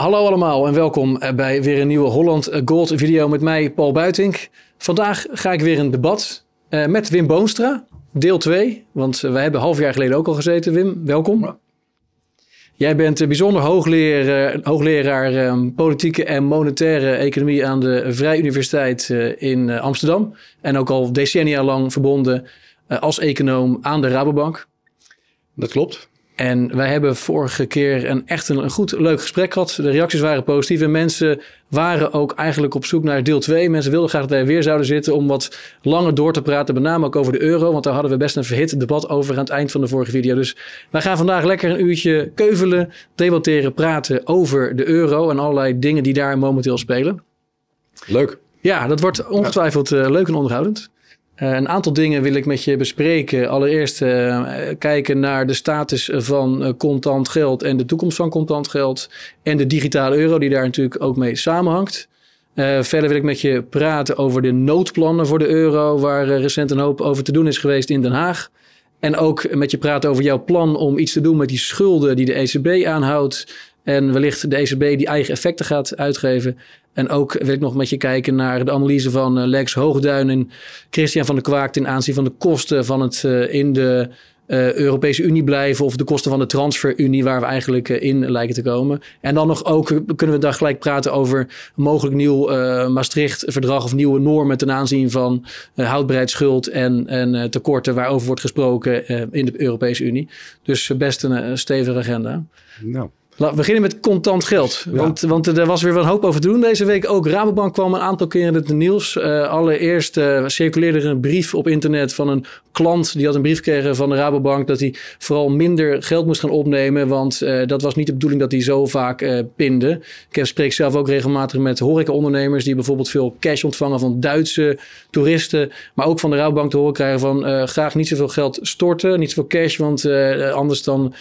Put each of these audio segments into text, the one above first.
Hallo allemaal en welkom bij weer een nieuwe Holland Gold video met mij, Paul Buitink. Vandaag ga ik weer een debat uh, met Wim Boonstra, deel 2. Want wij hebben half jaar geleden ook al gezeten. Wim, welkom. Jij bent bijzonder hoogleraar, hoogleraar um, politieke en monetaire economie aan de Vrije Universiteit in Amsterdam. En ook al decennia lang verbonden als econoom aan de Rabobank. Dat klopt. En wij hebben vorige keer een echt een, een, goed, leuk gesprek gehad. De reacties waren positief en mensen waren ook eigenlijk op zoek naar deel 2. Mensen wilden graag dat wij weer zouden zitten om wat langer door te praten. Met name ook over de euro, want daar hadden we best een verhit debat over aan het eind van de vorige video. Dus wij gaan vandaag lekker een uurtje keuvelen, debatteren, praten over de euro en allerlei dingen die daar momenteel spelen. Leuk. Ja, dat wordt ongetwijfeld uh, leuk en onderhoudend. Uh, een aantal dingen wil ik met je bespreken. Allereerst uh, kijken naar de status van uh, contant geld en de toekomst van contant geld. En de digitale euro, die daar natuurlijk ook mee samenhangt. verder wil ik met je praten over de noodplannen voor de euro, waar recent een hoop over te doen is geweest in Den Haag. En ook met je praten over jouw plan om iets te doen met die schulden die de ECB aanhoudt. En wellicht de ECB die eigen effecten gaat uitgeven. En ook wil ik nog met je kijken naar de analyse van uh, Lex Hoogduin en Christian van der Kwaak ten aanzien van de kosten van het uh, in de uh, Europese Unie blijven of de kosten van de transferunie waar we eigenlijk in lijken te komen. En dan nog ook kunnen we daar gelijk praten over mogelijk nieuw Maastricht-verdrag of nieuwe normen ten aanzien van houdbaarheid, schuld en, en tekorten waarover wordt gesproken in de Europese Unie. Dus best een stevige agenda. Nou. Laten we beginnen met contant geld. Want, want er was weer wat hoop over te doen deze week. Ook Rabobank kwam een aantal keren in het nieuws. Uh, allereerst uh, circuleerde er een brief op internet van een klant. Die had een brief gekregen van de Rabobank dat hij vooral minder geld moest gaan opnemen. Want uh, dat was niet de bedoeling dat hij zo vaak pinde. Ik spreek zelf ook regelmatig met horecaondernemers die bijvoorbeeld veel cash ontvangen van Duitse toeristen. Maar ook van de Rabobank te horen krijgen van graag niet zoveel geld storten. Niet zoveel cash, want anders dan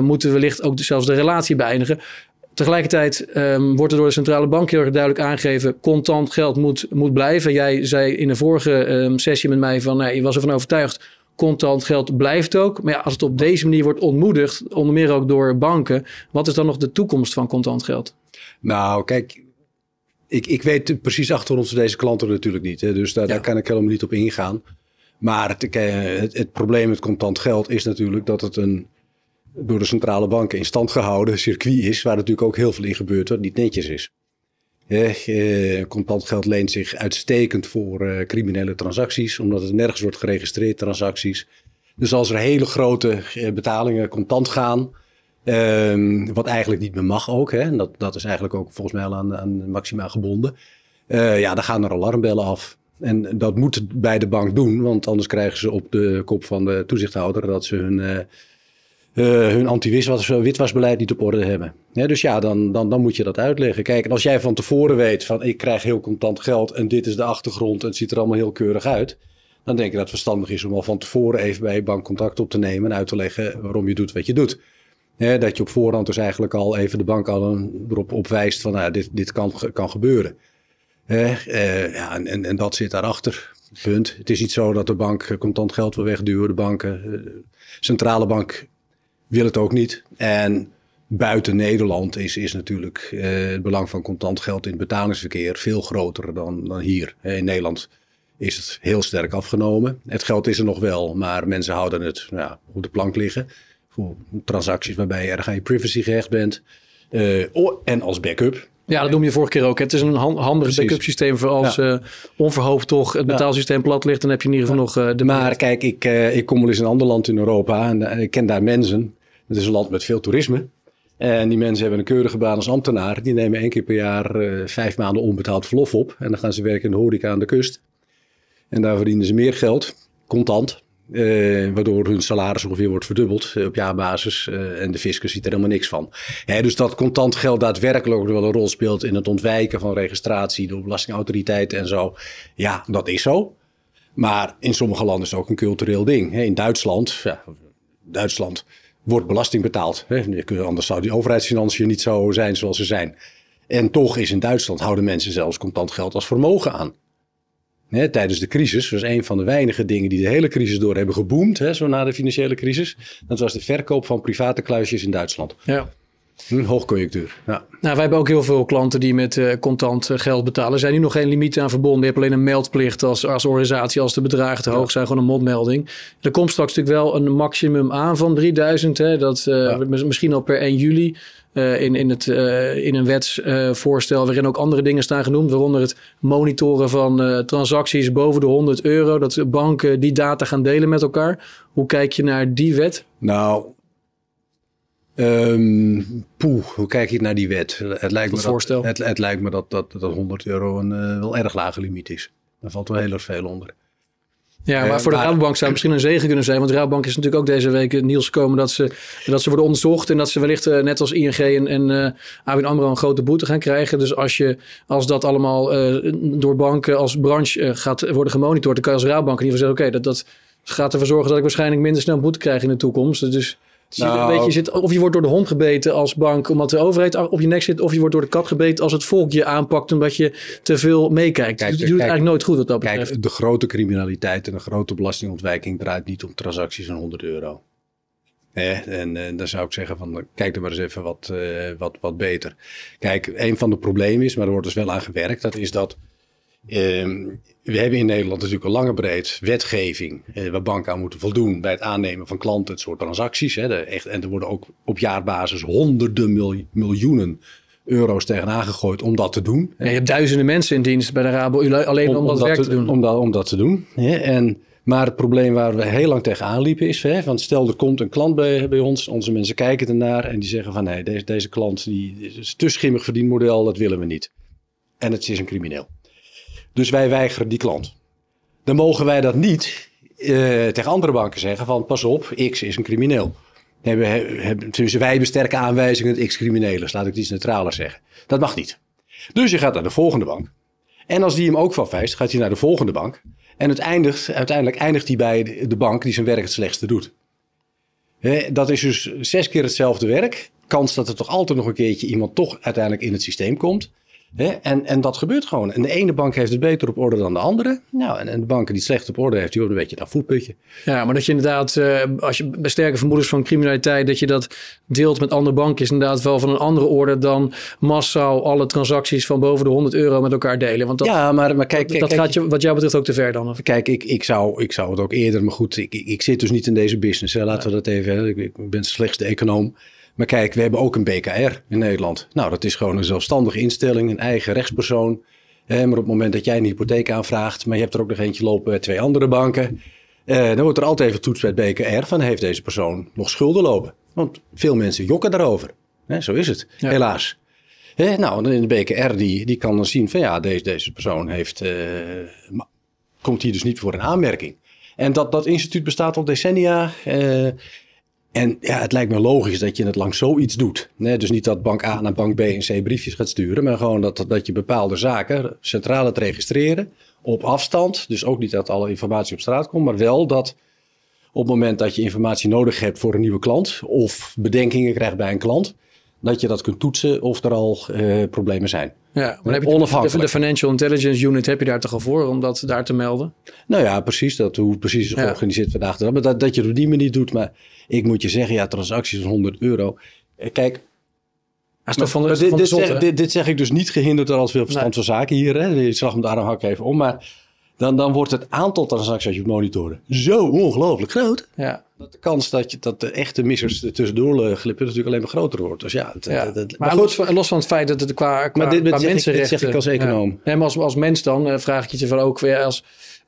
moeten we wellicht ook zelfs de relatie bij beëindigen. Tegelijkertijd um, wordt er door de centrale bank heel erg duidelijk aangegeven: contant geld moet, moet blijven. Jij zei in de vorige um, sessie met mij van nee, je was ervan overtuigd. Contant geld blijft ook. Maar ja, als het op deze manier wordt ontmoedigd, onder meer ook door banken, wat is dan nog de toekomst van contant geld? Nou, kijk, ik, ik weet precies achter ons deze klanten natuurlijk niet. Hè, dus daar, ja. daar kan ik helemaal niet op ingaan. Maar het, het, het probleem met contant geld is natuurlijk dat het een door de centrale banken in stand gehouden circuit is, waar natuurlijk ook heel veel in gebeurt wat niet netjes is. Eh, contant geld leent zich uitstekend voor eh, criminele transacties, omdat het nergens wordt geregistreerd, transacties. Dus als er hele grote eh, betalingen contant gaan, ehm, wat eigenlijk niet meer mag ook, hè, en dat, dat is eigenlijk ook volgens mij al aan, aan maxima gebonden, uh, ja, dan gaan er alarmbellen af. En dat moet bij de bank doen, want anders krijgen ze op de kop van de toezichthouder dat ze hun uh, hun anti-witwasbeleid niet op orde hebben. dus ja, dan, dan, dan moet je dat uitleggen. Kijk, en als jij van tevoren weet van ik krijg heel contant geld en dit is de achtergrond en het ziet er allemaal heel keurig uit. Dan denk ik dat het verstandig is om al van tevoren even bij je bank contact op te nemen en uit te leggen waarom je doet wat je doet. dat je op voorhand dus eigenlijk al even de bank al erop op wijst van nou, dit, dit kan, kan gebeuren. Uh, ja, en, en, dat zit daarachter. Punt. Het is niet zo dat de bank contant geld wil wegduwen. De banken, de centrale bank wil het ook niet. En buiten Nederland is, is natuurlijk uh, het belang van contant geld in het betalingsverkeer veel groter dan, dan hier. In Nederland is het heel sterk afgenomen. Het geld is er nog wel, maar mensen houden het nou, op de plank liggen. Voor transacties waarbij je erg aan je privacy gehecht bent. Uh, en als backup. Ja, dat noem je vorige keer ook. Het is een handig backup systeem voor als ja. uh, onverhoopt toch het betaalsysteem plat ligt. Dan heb je in ieder geval nog uh, de... Maar kijk, ik, uh, ik kom wel eens in een ander land in Europa en ik ken daar mensen. Het is een land met veel toerisme. En die mensen hebben een keurige baan als ambtenaar. Die nemen één keer per jaar vijf maanden onbetaald verlof op. En dan gaan ze werken in de horeca aan de kust. En daar verdienen ze meer geld, contant. Uh, waardoor hun salaris ongeveer wordt verdubbeld uh, op jaarbasis. Uh, en de fiscus ziet er helemaal niks van. Hè, dus dat contant geld daadwerkelijk ook wel een rol speelt in het ontwijken van registratie door belastingautoriteiten en zo. Ja, dat is zo. Maar in sommige landen is het ook een cultureel ding. Hè, in Duitsland, ja, Duitsland wordt belasting betaald. Anders zou die overheidsfinanciën niet zo zijn zoals ze zijn. En toch is in Duitsland houden mensen zelfs contant geld als vermogen aan. Tijdens de crisis was een van de weinige dingen die de hele crisis door hebben geboomd, zo na de financiële crisis. Dat was de verkoop van private kluisjes in Duitsland. Ja. Hm, hoogconjunctuur, ja. Nou, wij hebben ook heel veel klanten die met uh, contant uh, geld betalen. Er zijn nu nog geen limieten aan verbonden. Je hebt alleen een meldplicht als, als organisatie als de bedragen te hoog zijn, gewoon een modmelding. Er komt straks natuurlijk wel een maximum aan van 3000. Hè, dat uh, ja. misschien al per 1 juli. In, in, het, in een wetsvoorstel waarin ook andere dingen staan genoemd. Waaronder het monitoren van transacties boven de 100 euro. Dat banken die data gaan delen met elkaar. Hoe kijk je naar die wet? Nou, Um, poeh, hoe kijk je naar die wet? Het lijkt, me voorstel. Dat, het, het, lijkt me dat, dat, dat 100 euro een uh, wel erg lage limiet is. Daar valt wel heel erg veel onder. Ja, maar uh, voor de maar, Rabobank zou het misschien een zegen kunnen zijn. Want de Rabobank is natuurlijk ook deze week nieuws gekomen dat ze, dat ze worden onderzocht. En dat ze wellicht uh, net als ING en, en uh, ABN AMRO een grote boete gaan krijgen. Dus als, je, als dat allemaal door banken als branche gaat worden gemonitord. Dan kan je als Rabobank in ieder geval zeggen... Oké, okay, dat, dat gaat ervoor zorgen dat ik waarschijnlijk minder snel boete krijg in de toekomst. Dus... Nou, je, weet, je zit, of je wordt door de hond gebeten als bank omdat de overheid op je nek zit, of je wordt door de kat gebeten als het volk je aanpakt omdat je te veel meekijkt. Kijk, je doet kijk, eigenlijk nooit goed wat dat betreft. Kijk, de grote criminaliteit en de grote belastingontwijking draait niet om transacties van 100 euro. Eh, en, en dan zou ik zeggen van kijk er maar eens even wat, uh, wat, wat beter. Kijk, een van de problemen is, maar er wordt dus wel aan gewerkt, dat is dat uh, we hebben in Nederland natuurlijk een lange breed wetgeving eh, waar banken aan moeten voldoen bij het aannemen van klanten, het soort transacties. Hè, de echt, en er worden ook op jaarbasis honderden miljoenen euro's tegenaan gegooid om dat te doen. Ja, je hebt duizenden mensen in dienst bij de Rabo alleen om, om, dat werk te, te, doen. Om dat, om dat te doen. En, maar het probleem waar we heel lang tegenaan liepen is, hè, want stel er komt een klant bij, bij ons, onze mensen kijken ernaar en die zeggen van nee, deze, deze klant die, is te schimmig verdienmodel, dat willen we niet. En het is een crimineel. Dus wij weigeren die klant. Dan mogen wij dat niet uh, tegen andere banken zeggen van pas op, X is een crimineel. Hebben, hebben, dus wij hebben sterke aanwijzingen dat X crimineel is. Laat ik iets neutraler zeggen. Dat mag niet. Dus je gaat naar de volgende bank. En als die hem ook van gaat hij naar de volgende bank. En het eindigt, uiteindelijk eindigt hij bij de bank die zijn werk het slechtste doet. Dat is dus zes keer hetzelfde werk. Kans dat er toch altijd nog een keertje iemand toch uiteindelijk in het systeem komt. En, en dat gebeurt gewoon. En de ene bank heeft het beter op orde dan de andere. Nou, en, en de banken die het slecht op orde heeft, die hebben een beetje dat voetputje. Ja, maar dat je inderdaad, uh, als je bij sterke vermoedens van criminaliteit, dat je dat deelt met andere banken, is inderdaad wel van een andere orde dan massaal alle transacties van boven de 100 euro met elkaar delen. Want dat, ja, maar, maar kijk, dat, dat kijk, gaat je, wat jou betreft ook te ver dan. Of? Kijk, ik, ik, zou, ik zou het ook eerder, maar goed, ik, ik, ik zit dus niet in deze business. Hè. Laten we dat even, ik, ik ben slechts de econoom. Maar kijk, we hebben ook een BKR in Nederland. Nou, dat is gewoon een zelfstandige instelling, een eigen rechtspersoon. maar op het moment dat jij een hypotheek aanvraagt, maar je hebt er ook nog eentje lopen bij twee andere banken. Eh, dan wordt er altijd even toets bij het BKR van heeft deze persoon nog schulden lopen? Want veel mensen jokken daarover. zo is het, helaas. nou, in de BKR die, die kan dan zien van ja, deze, deze persoon heeft, uh, komt hier dus niet voor een aanmerking. En dat, dat instituut bestaat al decennia. En ja, het lijkt me logisch dat je het langs zoiets doet. Dus niet dat bank A naar bank B en C briefjes gaat sturen, maar gewoon dat, dat je bepaalde zaken centraal het registreren op afstand. Dus ook niet dat alle informatie op straat komt, maar wel dat op het moment dat je informatie nodig hebt voor een nieuwe klant of bedenkingen krijgt bij een klant, dat je dat kunt toetsen of er al uh, problemen zijn. Ja, maar heb je onafhankelijk. De, Financial Intelligence Unit heb je daar toch al voor om dat daar te melden? Nou ja, precies. Dat, hoe precies is georganiseerd vandaag. Maar dat, dat je het op die manier doet. Maar ik moet je zeggen, ja, transacties van 100 euro. Eh, kijk, maar, van de, dit, van dit, zeg, dit, dit, zeg ik dus niet gehinderd door als veel verstand nee. van zaken hier. Hè? Je slag hem de arm hak even om. Maar dan, dan wordt het aantal transacties als je monitoren zo ongelooflijk groot. Ja. Dat de kans dat, je, dat de echte missers er tussendoor glippen natuurlijk alleen maar groter wordt. Dus ja, het, ja. Het, het, maar, maar los, van, los van het feit dat het qua, qua, maar dit, qua mensenrechten... Zeg ik, dit zeg ik als econoom. Ja. Nee, maar als, als mens dan uh, vraag ik je van ook weer als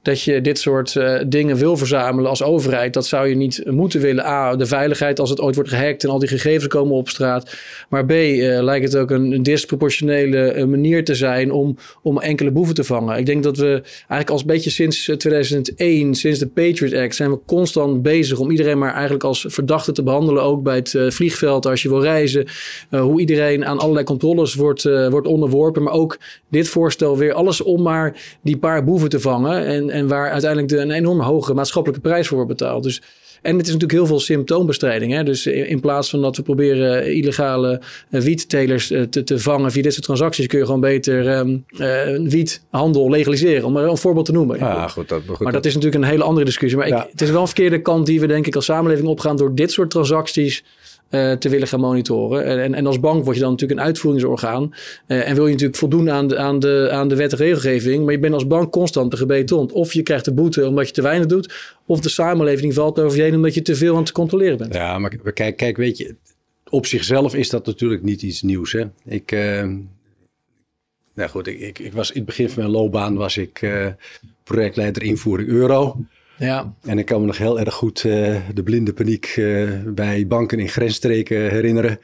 dat je dit soort uh, dingen wil verzamelen als overheid. Dat zou je niet moeten willen. A, de veiligheid als het ooit wordt gehackt en al die gegevens komen op straat. Maar B, uh, lijkt het ook een, disproportionele uh, manier te zijn om, om enkele boeven te vangen. Ik denk dat we eigenlijk als beetje sinds 2001, sinds de Patriot Act, zijn we constant bezig om iedereen maar eigenlijk als verdachte te behandelen. Ook bij het vliegveld als je wil reizen. hoe iedereen aan allerlei controles wordt, wordt onderworpen. Maar ook dit voorstel weer alles om maar die paar boeven te vangen. En, en waar uiteindelijk de, een enorm hoge maatschappelijke prijs voor wordt betaald. Dus, en het is natuurlijk heel veel symptoombestrijding. Hè? Dus in, plaats van dat we proberen illegale uh, wiettelers uh, te, te vangen via dit soort transacties, kun je gewoon beter um, uh, wiethandel legaliseren. Om maar een voorbeeld te noemen. Ja, goed, dat, goed, maar dat is natuurlijk een hele andere discussie. Maar ja. ik, het is wel een verkeerde kant die we denk ik als samenleving opgaan door dit soort transacties uh, te willen gaan monitoren. En, en als bank word je dan natuurlijk een uitvoeringsorgaan. Uh, en wil je natuurlijk voldoen aan de, aan, de, aan de wet en regelgeving. Maar je bent als bank constant de gebetond. Of je krijgt de boete omdat je te weinig doet. Of de samenleving valt over je heen omdat je te veel aan het controleren bent. Ja, maar kijk, kijk weet je, op zichzelf is dat natuurlijk niet iets nieuws. Hè? Ik, uh, nou goed, ik, ik, ik, was in het begin van mijn loopbaan was ik projectleider invoering euro. Ja. En ik kan me nog heel erg goed uh, de blinde paniek bij banken in grensstreken herinneren.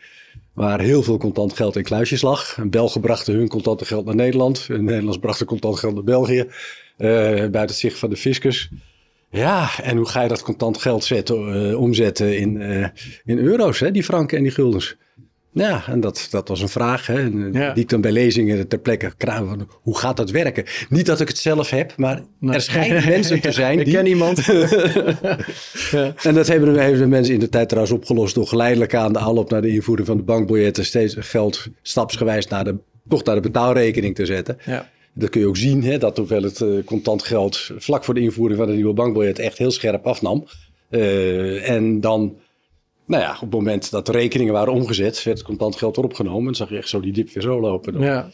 Waar heel veel contant geld in kluisjes lag. Belgen brachten hun contante geld naar Nederland. Een Nederlands bracht contant geld naar België. buiten het zicht van de fiscus. Ja, en hoe ga je dat contant geld zetten, omzetten in, in euro's, hè, die franken en die guldens? Ja, en dat, dat was een vraag hè, ja. die ik dan bij lezingen ter plekke kraam van hoe gaat dat werken? Niet dat ik het zelf heb, maar er schijnen mensen te zijn. ik ken iemand. ja. En dat hebben, hebben de mensen in de tijd trouwens opgelost door geleidelijk aan de aanloop naar de invoering van de bankbiljetten steeds geld stapsgewijs naar de, toch naar de betaalrekening te zetten. Ja. Dat kun je ook zien, hè, dat hoewel het uh, contant geld vlak voor de invoering van de nieuwe bankbiljet echt heel scherp afnam. Uh, en dan, nou ja, op het moment dat de rekeningen waren omgezet, werd het contant geld erop genomen. En zag je echt zo die dip weer zo lopen. Dan. Ja.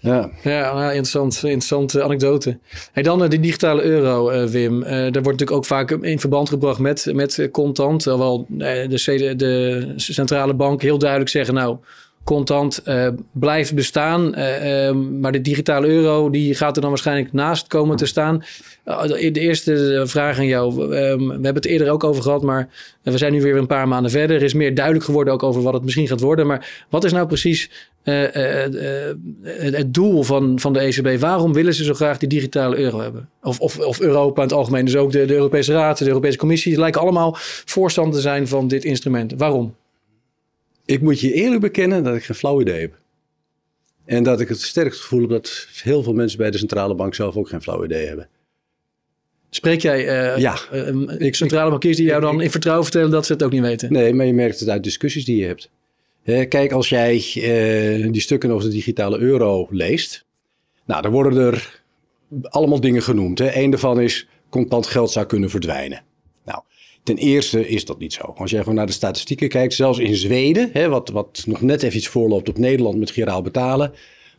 Ja, ja nou, interessant, interessante anekdote. Hey, dan uh, die digitale euro, uh, Wim. Daar wordt natuurlijk ook vaak in verband gebracht met, met contant. Terwijl de, de centrale bank heel duidelijk zeggen... nou, contant uh, blijft bestaan. Uh, maar de digitale euro die gaat er dan waarschijnlijk naast komen te staan. Uh, de eerste vraag aan jou. Ehm, we hebben het eerder ook over gehad, maar we zijn nu weer een paar maanden verder. Er is meer duidelijk geworden ook over wat het misschien gaat worden. Maar wat is nou precies het doel van, van de ECB? Waarom willen ze zo graag die digitale euro hebben? Of, of, of Europa in het algemeen, dus ook de, Europese Raad, de Europese Commissie. Lijken allemaal voorstander te zijn van dit instrument. Waarom? Ik moet je eerlijk bekennen dat ik geen flauw idee heb. En dat ik het sterk gevoel heb dat heel veel mensen bij de centrale bank zelf ook geen flauw idee hebben. Spreek jij uh, ja. Uh, centrale bankiers die jou dan in vertrouwen vertellen dat ze het ook niet weten? Nee, maar je merkt het uit discussies die je hebt. kijk, als jij uh, die stukken over de digitale euro leest, nou, dan worden er allemaal dingen genoemd. Hè. Eén daarvan is contant geld zou kunnen verdwijnen. Ten eerste is dat niet zo. Als jij gewoon naar de statistieken kijkt, zelfs in Zweden, hè, wat, wat nog net even iets voorloopt op Nederland met giraal betalen,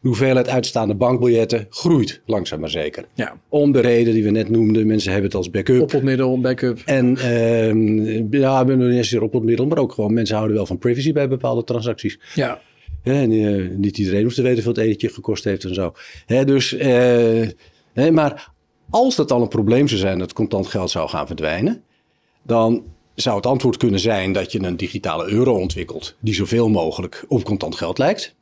de hoeveelheid uitstaande bankbiljetten groeit langzaam maar zeker. Ja. Om de reden die we net noemden. Mensen hebben het als backup. Oppelmiddel, backup. En uh, ja, we hebben niet eens oppelmiddel, maar ook gewoon mensen houden wel van privacy bij bepaalde transacties. Ja. en, uh, niet iedereen hoeft te weten hoeveel het etentje gekost heeft en zo. Hè, dus, uh, maar als dat al een probleem zou zijn dat contant geld zou gaan verdwijnen, dan zou het antwoord kunnen zijn dat je een digitale euro ontwikkelt die zoveel mogelijk op contant geld lijkt.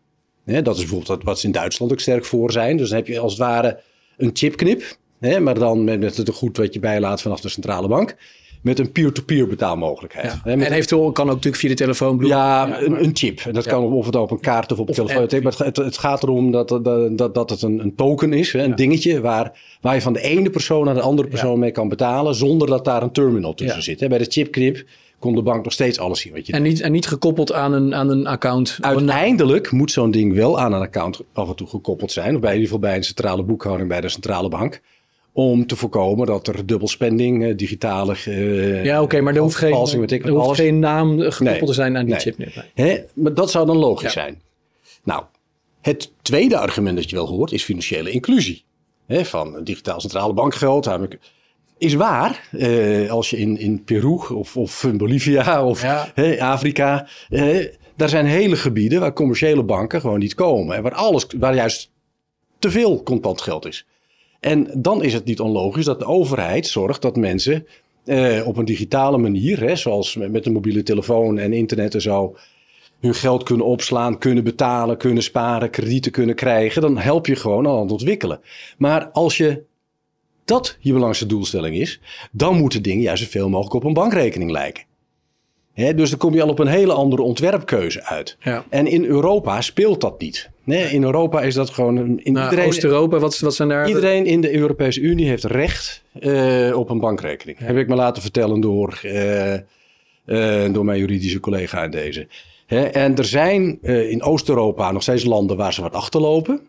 dat is bijvoorbeeld wat ze in Duitsland ook sterk voor zijn. Dus dan heb je als het ware een chipknip, maar dan met, met het goed wat je bijlaat vanaf de centrale bank met een peer-to-peer betaalmogelijkheid. Ja. en eventueel kan ook natuurlijk via de telefoon. Ja, ja, een, een chip. En dat kan of het op een kaart of op een telefoon. Maar het, het, gaat erom dat, dat, dat, dat het een, een token is, hè, een dingetje waar, waar je van de ene persoon naar de andere persoon mee kan betalen, zonder dat daar een terminal tussen zit. Hè. Bij de chipknip kon de bank nog steeds alles zien wat je en niet, en niet gekoppeld aan een, aan een account? Uiteindelijk moet zo'n ding wel aan een account af en toe gekoppeld zijn. Of bij in ieder geval bij een centrale boekhouding bij de centrale bank om te voorkomen dat er dubbelspending, uh, digitale. Uh, ja, oké, maar er hoeft, geen, er hoeft geen naam gekoppeld te zijn aan die chip. Nee. Hè? Maar dat zou dan logisch zijn. Nou, het tweede argument dat je wel hoort is financiële inclusie. Hè, van digitaal centrale bankgeld. Is waar, uh, als je in, in Peru of, of in Bolivia of ja. Afrika. daar zijn hele gebieden waar commerciële banken gewoon niet komen. En waar, alles, waar juist te veel contant geld is. En dan is het niet onlogisch dat de overheid zorgt dat mensen eh, op een digitale manier, hè, zoals met een mobiele telefoon en internet en zo, hun geld kunnen opslaan, kunnen betalen, kunnen sparen, kredieten kunnen krijgen. Dan help je gewoon aan het ontwikkelen. Maar als je dat je belangrijkste doelstelling is, dan moeten dingen juist zoveel mogelijk op een bankrekening lijken. Dus dan kom je al op een hele andere ontwerpkeuze uit. Ja. En in Europa speelt dat niet. Nee, in Europa is dat gewoon... In nou, iedereen, Oost-Europa, wat, wat zijn daar... Iedereen in de Europese Unie heeft recht uh, op een bankrekening. Heb ik me laten vertellen door, uh, uh, door mijn juridische collega in deze. En er zijn in Oost-Europa nog steeds landen waar ze wat achterlopen.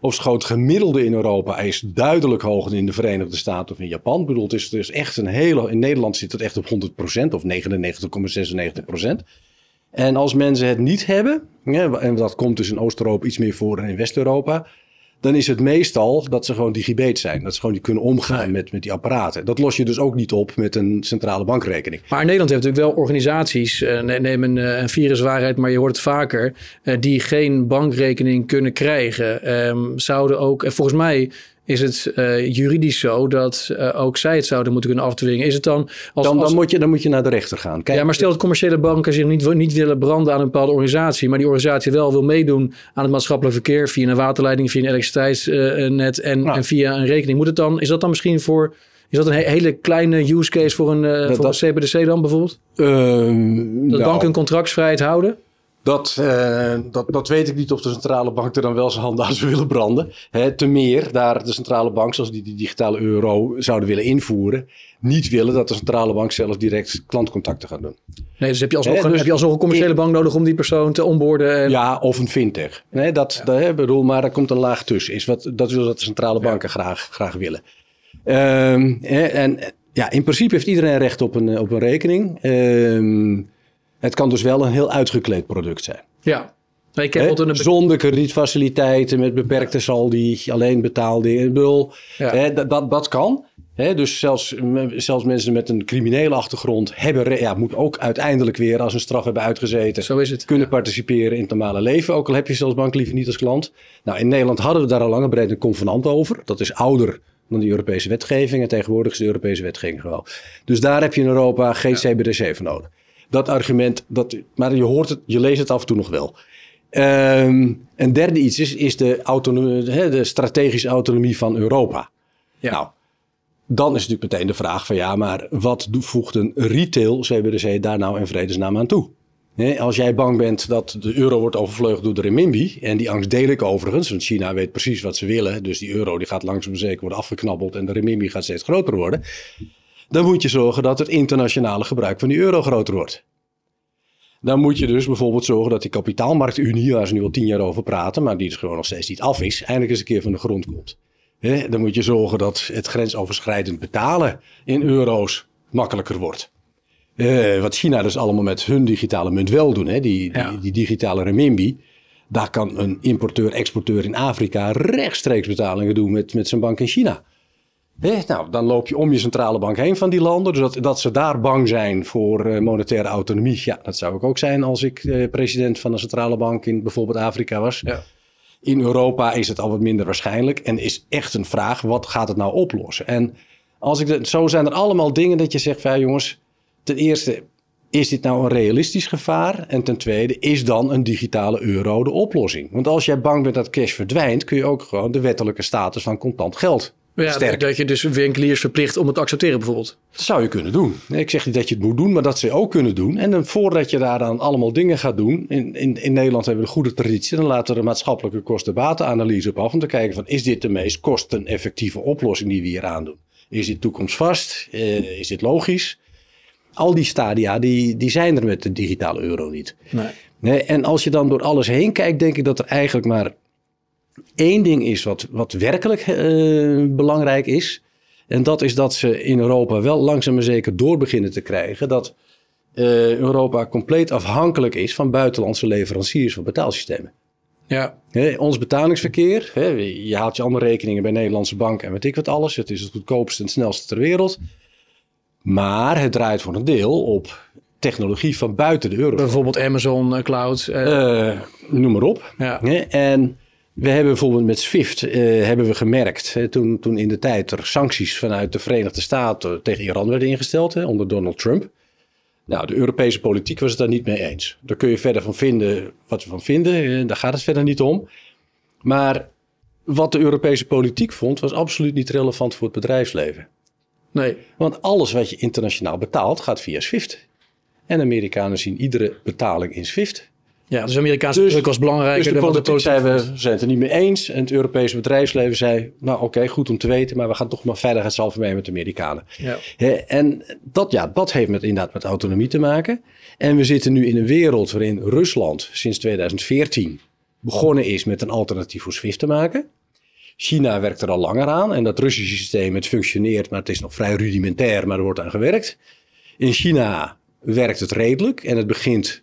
Of het gemiddelde in Europa is duidelijk hoger dan in de Verenigde Staten of in Japan. Ik bedoel, het is, echt een hele... In Nederland zit het echt op 100% of 99,96%. En als mensen het niet hebben, en dat komt dus in Oost-Europa iets meer voor dan in West-Europa, dan is het meestal dat ze gewoon digibet zijn. Dat ze gewoon niet kunnen omgaan met, met die apparaten. Dat los je dus ook niet op met een centrale bankrekening. Maar in Nederland heeft natuurlijk wel organisaties, uh, neem een, uh, een viruswaarheid, maar je hoort het vaker, uh, die geen bankrekening kunnen krijgen. Um, zouden ook, en volgens mij is het uh, juridisch zo dat uh, ook zij het zouden moeten kunnen afdwingen. Is het dan als, dan, dan, als... Moet je, dan moet je naar de rechter gaan. Kijk, ja, maar stel dat commerciële banken zich niet, niet willen branden aan een bepaalde organisatie, maar die organisatie wel wil meedoen aan het maatschappelijk verkeer via een waterleiding, via een elektriciteitsnet en, nou. en via een rekening. Moet het dan, is dat dan misschien voor is dat een hele kleine use case voor een, uh, dat, voor een CBDC dan bijvoorbeeld? Uh, dat nou, banken contractsvrijheid houden? Dat, uh, dat, dat weet ik niet of de centrale bank er dan wel zijn handen aan zou willen branden. Hè, te meer daar de centrale bank, zoals die, die digitale euro zouden willen invoeren, niet willen dat de centrale bank zelf direct klantcontacten gaat doen. Nee, dus heb je alsnog, dus heb je alsnog een commerciële in, bank nodig om die persoon te onboorden? En... Ja, of een fintech. Nee, dat, ja. dat hè, bedoel, maar er komt een laag tussen. Is wat, dat wil dat de centrale banken ja. graag, graag willen. Um, hè, en ja, in principe heeft iedereen recht op een, op een rekening. Um, het kan dus wel een heel uitgekleed product zijn. Ja. Ik heb een... Zonder kredietfaciliteiten, met beperkte saldi, alleen betaalde. Ik bedoel, ja. dat, dat, dat kan. Dus zelfs, zelfs mensen met een criminele achtergrond hebben, ja, moet ook uiteindelijk weer, als een straf hebben uitgezeten, Zo is het. kunnen ja. participeren in het normale leven. Ook al heb je zelfs bankliefde niet als klant. Nou, in Nederland hadden we daar al lange breed een convenant over. Dat is ouder dan de Europese wetgeving. En tegenwoordig is de Europese wetgeving wel. Dus daar heb je in Europa geen. CBDC voor nodig dat argument, dat, maar je hoort het, je leest het af en toe nog wel. Um, een derde iets is, is de, autonomie, de strategische autonomie van Europa. Ja. Nou, dan is natuurlijk meteen de vraag van ja, maar wat voegt een retail CBDC daar nou in vredesnaam aan toe? Als jij bang bent dat de euro wordt overvleugeld door de renminbi, en die angst deel ik overigens, want China weet precies wat ze willen, dus die euro die gaat langzaam zeker worden afgeknabbeld en de renminbi gaat steeds groter worden dan moet je zorgen dat het internationale gebruik van die euro groter wordt. Dan moet je dus bijvoorbeeld zorgen dat die kapitaalmarktunie, waar ze nu al tien jaar over praten, maar die dus gewoon nog steeds niet af is, eindelijk eens een keer van de grond komt. He, dan moet je zorgen dat het grensoverschrijdend betalen in euro's makkelijker wordt. Uh, wat China dus allemaal met hun digitale munt wel doen, hè, die, ja. die, die digitale renminbi. Daar kan een importeur-exporteur in Afrika rechtstreeks betalingen doen met, met zijn bank in China. He, nou, dan loop je om je centrale bank heen van die landen. Dus dat, dat ze daar bang zijn voor uh, monetaire autonomie. Ja, dat zou ik ook zijn als ik uh, president van een centrale bank in bijvoorbeeld Afrika was. Ja. In Europa is het al wat minder waarschijnlijk. En is echt een vraag, wat gaat het nou oplossen? En als ik zo zijn er allemaal dingen dat je zegt van ja, jongens. Ten eerste, is dit nou een realistisch gevaar? En ten tweede, is dan een digitale euro de oplossing? Want als jij bang bent dat cash verdwijnt, kun je ook gewoon de wettelijke status van contant geld ja, sterk. Dat je dus winkeliers verplicht om het te accepteren bijvoorbeeld. Dat zou je kunnen doen. Ik zeg niet dat je het moet doen, maar dat ze ook kunnen doen. En dan voordat je daar dan allemaal dingen gaat doen. In, in, in Nederland hebben we een goede traditie. Dan laten we de maatschappelijke kosten-batenanalyse op af. Om te kijken van is dit de meest kosteneffectieve oplossing die we hier aan doen? Is dit toekomstvast? Uh, is dit logisch? Al die stadia die, die zijn er met de digitale euro niet. Nee. Nee, en als je dan door alles heen kijkt, denk ik dat er eigenlijk maar één ding is wat, wat werkelijk uh, belangrijk is. En dat is dat ze in Europa wel langzaam maar zeker door beginnen te krijgen. Dat uh, Europa compleet afhankelijk is van buitenlandse leveranciers van betaalsystemen. Ja. He, ons betalingsverkeer, he, je haalt je allemaal rekeningen bij Nederlandse banken en weet ik wat alles. Het is het goedkoopste en snelste ter wereld. Maar het draait voor een deel op technologie van buiten de euro. Bijvoorbeeld Amazon uh, Cloud. Uh, noem maar op. Ja. En we hebben bijvoorbeeld met SWIFT uh, hebben we gemerkt, hè, toen, toen in de tijd er sancties vanuit de Verenigde Staten tegen Iran werden ingesteld hè, onder Donald Trump. Nou, de Europese politiek was het daar niet mee eens. Daar kun je verder van vinden wat we van vinden, daar gaat het verder niet om. Maar wat de Europese politiek vond, was absoluut niet relevant voor het bedrijfsleven. Nee. Want alles wat je internationaal betaalt, gaat via SWIFT. En Amerikanen zien iedere betaling in SWIFT. Ja, dus Amerikaanse dus, druk was belangrijker dus de dan de zei, we zijn het er niet mee eens. En het Europese bedrijfsleven zei, nou oké, okay, goed om te weten, maar we gaan toch maar veiligheidshalve mee met de Amerikanen. Ja. He, en dat, ja, dat heeft met, inderdaad met autonomie te maken. En we zitten nu in een wereld waarin Rusland sinds 2014 begonnen is met een alternatief voor SWIFT te maken. China werkt er al langer aan en dat Russische systeem het functioneert, maar het is nog vrij rudimentair, maar er wordt aan gewerkt. In China werkt het redelijk en het begint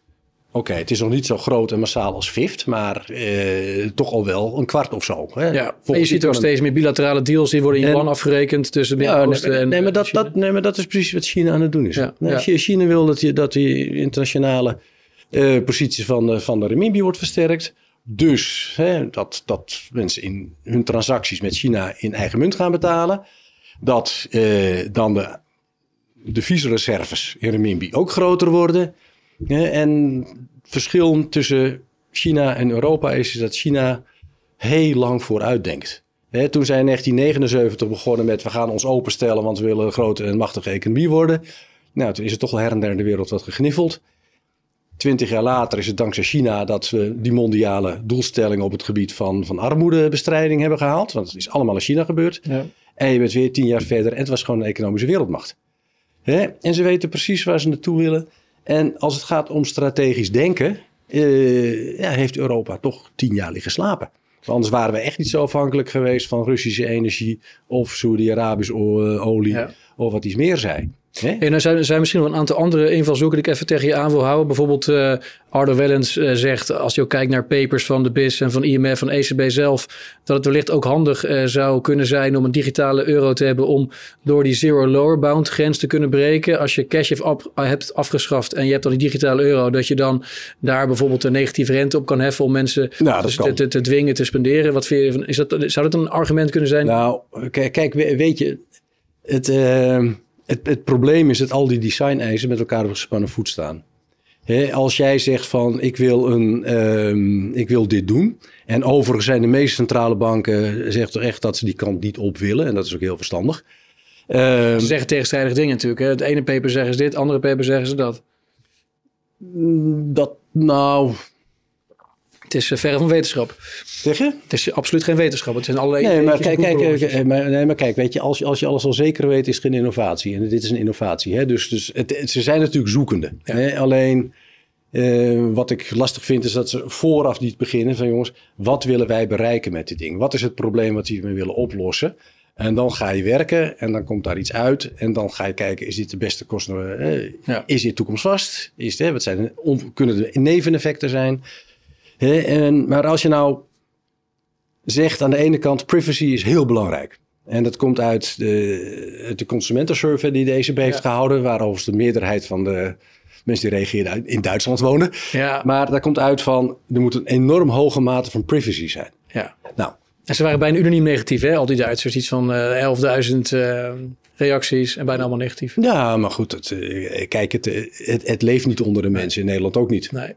Oké, het is nog niet zo groot en massaal als FIFT, maar eh, toch al wel een kwart of zo. Hè? Ja, en je ziet ook steeds meer bilaterale deals die worden in yuan afgerekend tussen Midden-Oosten ja, nee, en nee, maar dat, dat, nee, maar dat is precies wat China aan het doen is. Ja, Nee, ja. China wil dat, je, dat die internationale eh, positie van, de- van de renminbi wordt versterkt. Dus hè, dat, dat mensen in hun transacties met China in eigen munt gaan betalen. Dat eh, dan de deviezenreserves in renminbi ook groter worden. En het verschil tussen China en Europa is dat China heel lang vooruit denkt. Hè, toen zij in 1979 begonnen met we gaan ons openstellen, want we willen een grote en machtige economie worden. Nou, toen is het toch wel her en der in de wereld wat gegniffeld. Twintig jaar later is het dankzij China dat we die mondiale doelstellingen op het gebied van, van armoedebestrijding hebben gehaald. Want het is allemaal in China gebeurd. Ja. En je bent weer tien jaar verder en het was gewoon een economische wereldmacht. En ze weten precies waar ze naartoe willen. En als het gaat om strategisch denken, eh, ja, heeft Europa toch tien jaar liggen slapen. Want Anders waren we echt niet zo afhankelijk geweest van Russische energie of Saudi-Arabische eh, olie Ja. of wat iets meer zijn. En er zijn, er zijn misschien nog een aantal andere invalshoeken die ik even tegen je aan wil houden. Bijvoorbeeld eh Ardo Wellens eh, zegt, als je ook kijkt naar papers van de BIS en van IMF, van ECB zelf, dat het wellicht ook handig eh, zou kunnen zijn om een digitale euro te hebben om door die zero lower bound grens te kunnen breken. Als je cash hebt afgeschaft en je hebt dan die digitale euro, dat je dan daar bijvoorbeeld een negatieve rente op kan heffen om mensen Nou, dus te, te, te dwingen te spenderen. Wat vind je, is dat, zou dat een argument kunnen zijn? Nou, kijk, we- weet je, het, het, het probleem is dat al die design-eisen met elkaar op gespannen voet staan. Als jij zegt van ik wil, een, ehm, ik wil dit doen. En overigens zijn de meeste centrale banken zegt toch echt dat ze die kant niet op willen. En dat is ook heel verstandig. Ehm, Ze zeggen tegenstrijdige dingen natuurlijk. Hè? Het ene paper zeggen ze dit, het andere paper zeggen ze dat. dat, nou, Het is eh, verre van wetenschap. zeg je? Het is absoluut geen wetenschap. Het zijn allerlei Nee, maar kijk, kijk, eh, maar, nee, maar kijk, weet je, als, je- als je alles al zeker weet, is het geen innovatie. En dit is een innovatie. Hè? Dus, dus het, ze zijn natuurlijk zoekende. Ja. Hè? Alleen, eh, wat ik lastig vind, is dat ze vooraf niet beginnen van jongens, wat willen wij bereiken met dit ding? Wat is het probleem wat we willen oplossen? En dan ga je werken en dan komt daar iets uit. En dan ga je kijken, is dit de beste kosten? Ja. Is dit toekomstvast? Is hè, wat zijn on- kunnen er neveneffecten zijn? En, maar als je nou zegt aan de ene kant, privacy is heel belangrijk. En dat komt uit de, de consumentensurvey die de ECB heeft gehouden, waar overigens de meerderheid van de mensen die reageerden uit- in Duitsland wonen. Ja, Maar daar komt uit van, er moet een enorm hoge mate van privacy zijn. ja. Nou, En ze waren bijna unaniem negatief, hè? Al die Duitsers. Iets van eh 11.000 eh, reacties en bijna allemaal negatief. ja, maar goed, het, eh, kijk, het, het, het leeft niet onder de mensen, in Nederland ook niet. Nee.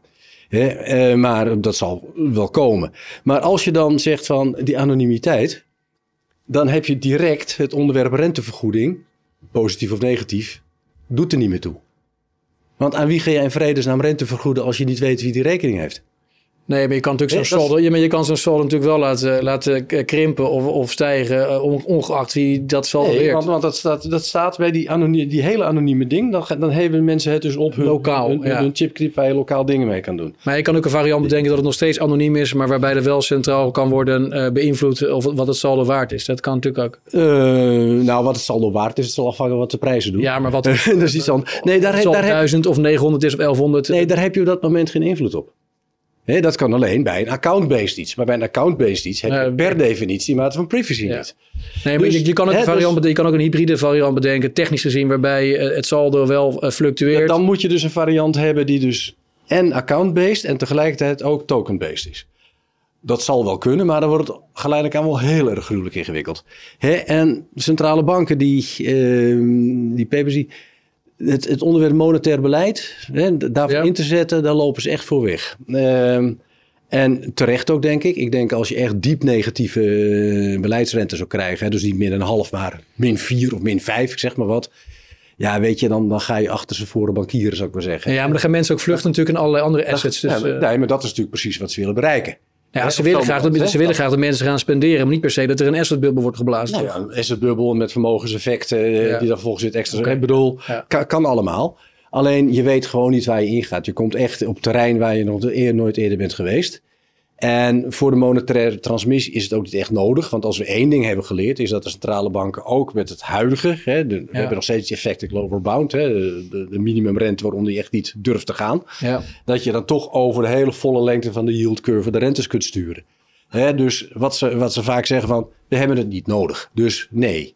Eh, maar dat zal wel komen. Maar als je dan zegt van die anonimiteit, dan heb je direct het onderwerp rentevergoeding, positief of negatief, doet er niet meer toe. Want aan wie ga jij in vredesnaam rente vergoeden als je niet weet wie die rekening heeft? Nee, maar je kan natuurlijk zo'n ja, maar je kan zo'n saldo natuurlijk wel laten, laten k- krimpen of, of stijgen, eh, on- ongeacht wie dat saldo Nee, want, want dat, staat, dat staat bij die, die hele anonieme ding. Dan, dan hebben mensen het dus op hun, Lokaal, hun, ja. hun waar je lokaal dingen mee kan doen. Maar je kan ook een variant bedenken dat het nog steeds anoniem is, maar waarbij er wel centraal kan worden eh, beïnvloed of wat het saldo waard is. Dat kan natuurlijk ook. Eh, nou, wat het saldo waard is, het zal afhangen wat de prijzen doen. Ja, maar wat dat is iets anders. Nee, daar, het zal daar, heb, 1000 of 900 is of 1100. nee, daar heb je op dat moment geen invloed op. Dat kan alleen bij een account-based iets. Maar bij een account-based iets heb je per definitie mate van privacy Ja. niet. Nee, maar Dus, je, je, kan ook hè, een variant, dus- je kan ook een hybride variant bedenken, technisch gezien, waarbij eh, het saldo wel eh, fluctueert. Dan moet je dus een variant hebben die dus en account-based en tegelijkertijd ook token-based is. Dat zal wel kunnen, maar dan wordt het geleidelijk aan wel heel erg gruwelijk ingewikkeld. Hè? En centrale banken die, ehm die PBC, het, het onderwerp monetair beleid, hè, daarvoor Ja. in te zetten, daar lopen ze echt voor weg. Ehm, en terecht ook, denk ik. Ik denk als je echt diep negatieve eh, beleidsrente zou krijgen, hè, dus niet min een half, maar min vier of min vijf, ik zeg maar wat. Ja, weet je, dan, dan ga je achter ze voor de bankieren, zou ik maar zeggen. ja, maar dan gaan mensen ook vluchten natuurlijk in allerlei andere assets. Dus, Ja, maar- eh, nee, maar dat is natuurlijk precies wat ze willen bereiken. Ja, ze willen, graag dat, ze willen graag dat mensen gaan spenderen, maar niet per se dat er een assetbubbel wordt geblazen. Nou ja, een assetbubbel met vermogenseffecten eh, Ja. die dan volgens het extra... Ik bedoel, Ja. kan, kan allemaal. Alleen je weet gewoon niet waar je ingaat. Je komt echt op terrein waar je nog eer, nooit eerder bent geweest. En voor de monetaire transmissie is het ook niet echt nodig. Want als we één ding hebben geleerd, is dat de centrale banken ook met het huidige. Hè, we hebben nog steeds die effecten global bound. Hè, de, de, minimumrente waaronder je echt niet durft te gaan. Ja. Dat je dan toch over de hele volle lengte van de yield curve de rentes kunt sturen. Hè, dus wat ze, wat ze vaak zeggen van, we hebben het niet nodig. Dus nee.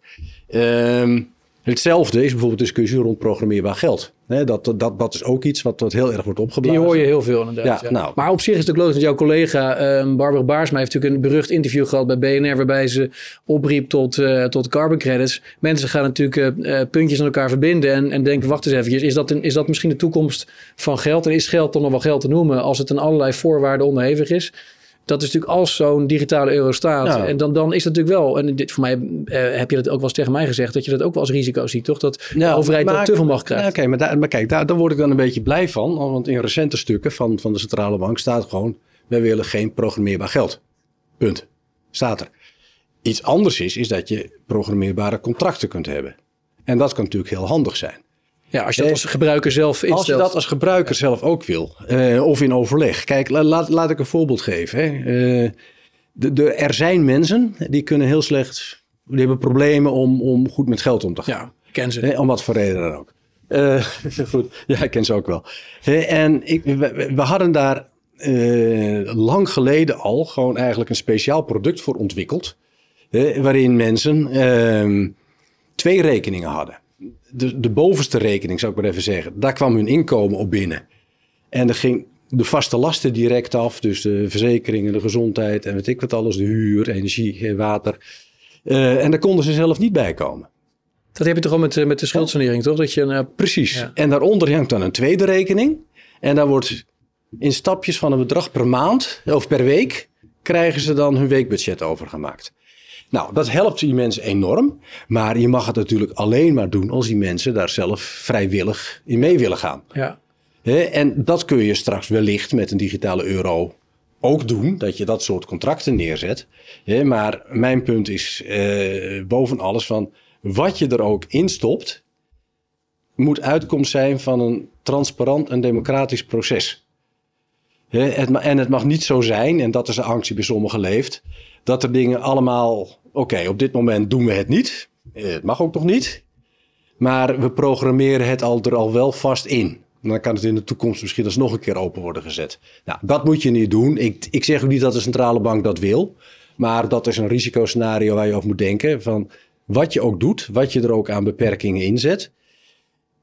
Um, Hetzelfde is bijvoorbeeld discussie rond programmeerbaar geld. Dat, dat, dat is ook iets wat, wat heel erg wordt opgeblazen. Die hoor je heel veel inderdaad. Ja, Nou. Maar op zich is het ook logisch dat jouw collega um, Barbara Baarsma heeft natuurlijk een berucht interview gehad bij BNR... waarbij ze opriep tot, uh, tot carbon credits. Mensen gaan natuurlijk uh, puntjes aan elkaar verbinden en, en denken... wacht eens even, is dat, een, is dat misschien de toekomst van geld? En is geld dan nog wel geld te noemen als het aan allerlei voorwaarden onderhevig is? Dat is natuurlijk als zo'n digitale euro staat. En dan, dan is het natuurlijk wel. En dit, voor mij uh, heb je dat ook wel eens tegen mij gezegd. Dat je dat ook wel als risico ziet, toch? Dat de overheid maar, te veel macht krijgt. Oké, maar, daar, maar kijk, daar, daar word ik dan een beetje blij van. Want in recente stukken van, van de centrale bank staat gewoon. Wij willen geen programmeerbaar geld. Punt. Staat er. Iets anders is, is dat je programmeerbare contracten kunt hebben. En dat kan natuurlijk heel handig zijn. Ja, als je dat als gebruiker zelf instelt. Als je dat als gebruiker zelf ook wil. Uh, of in overleg. Kijk, laat, laat ik een voorbeeld geven. Hè. Uh, de, de, er zijn mensen die kunnen heel slecht... Die hebben problemen om, om goed met geld om te gaan. Ja, ken ze. Hè, om wat voor reden dan ook. Uh, goed, ja, ik ken ze ook wel. en ik, we, we, hadden daar lang geleden al gewoon eigenlijk een speciaal product voor ontwikkeld. waarin mensen ehm, twee rekeningen hadden de, de bovenste rekening, zou ik maar even zeggen, daar kwam hun inkomen op binnen. En er ging de vaste lasten direct af, dus de verzekeringen, de gezondheid en weet ik wat alles, de huur, energie, water. Uh, en daar konden ze zelf niet bij komen. Dat heb je toch al met, met de schuldsanering, toch? Dat je, uh, Precies. En daaronder hangt dan een tweede rekening. En daar wordt in stapjes van een bedrag per maand of per week krijgen ze dan hun weekbudget overgemaakt. Nou, dat helpt die mensen enorm. Maar je mag het natuurlijk alleen maar doen als die mensen daar zelf vrijwillig in mee willen gaan. Ja. en dat kun je straks wellicht met een digitale euro ook doen, dat je dat soort contracten neerzet. maar mijn punt is uh, boven alles van wat je er ook instopt, moet uitkomst zijn van een transparant en democratisch proces. en het mag niet zo zijn, en dat is de angst die bij sommigen leeft, dat er dingen allemaal oké, op dit moment doen we het niet. Eh, het mag ook nog niet. Maar we programmeren het al er al wel vast in. Dan kan het in de toekomst misschien alsnog een keer open worden gezet. Nou, dat moet je niet doen. Ik, ik zeg ook niet dat de centrale bank dat wil. Maar dat is een risicoscenario waar je over moet denken. Van wat je ook doet, wat je er ook aan beperkingen inzet.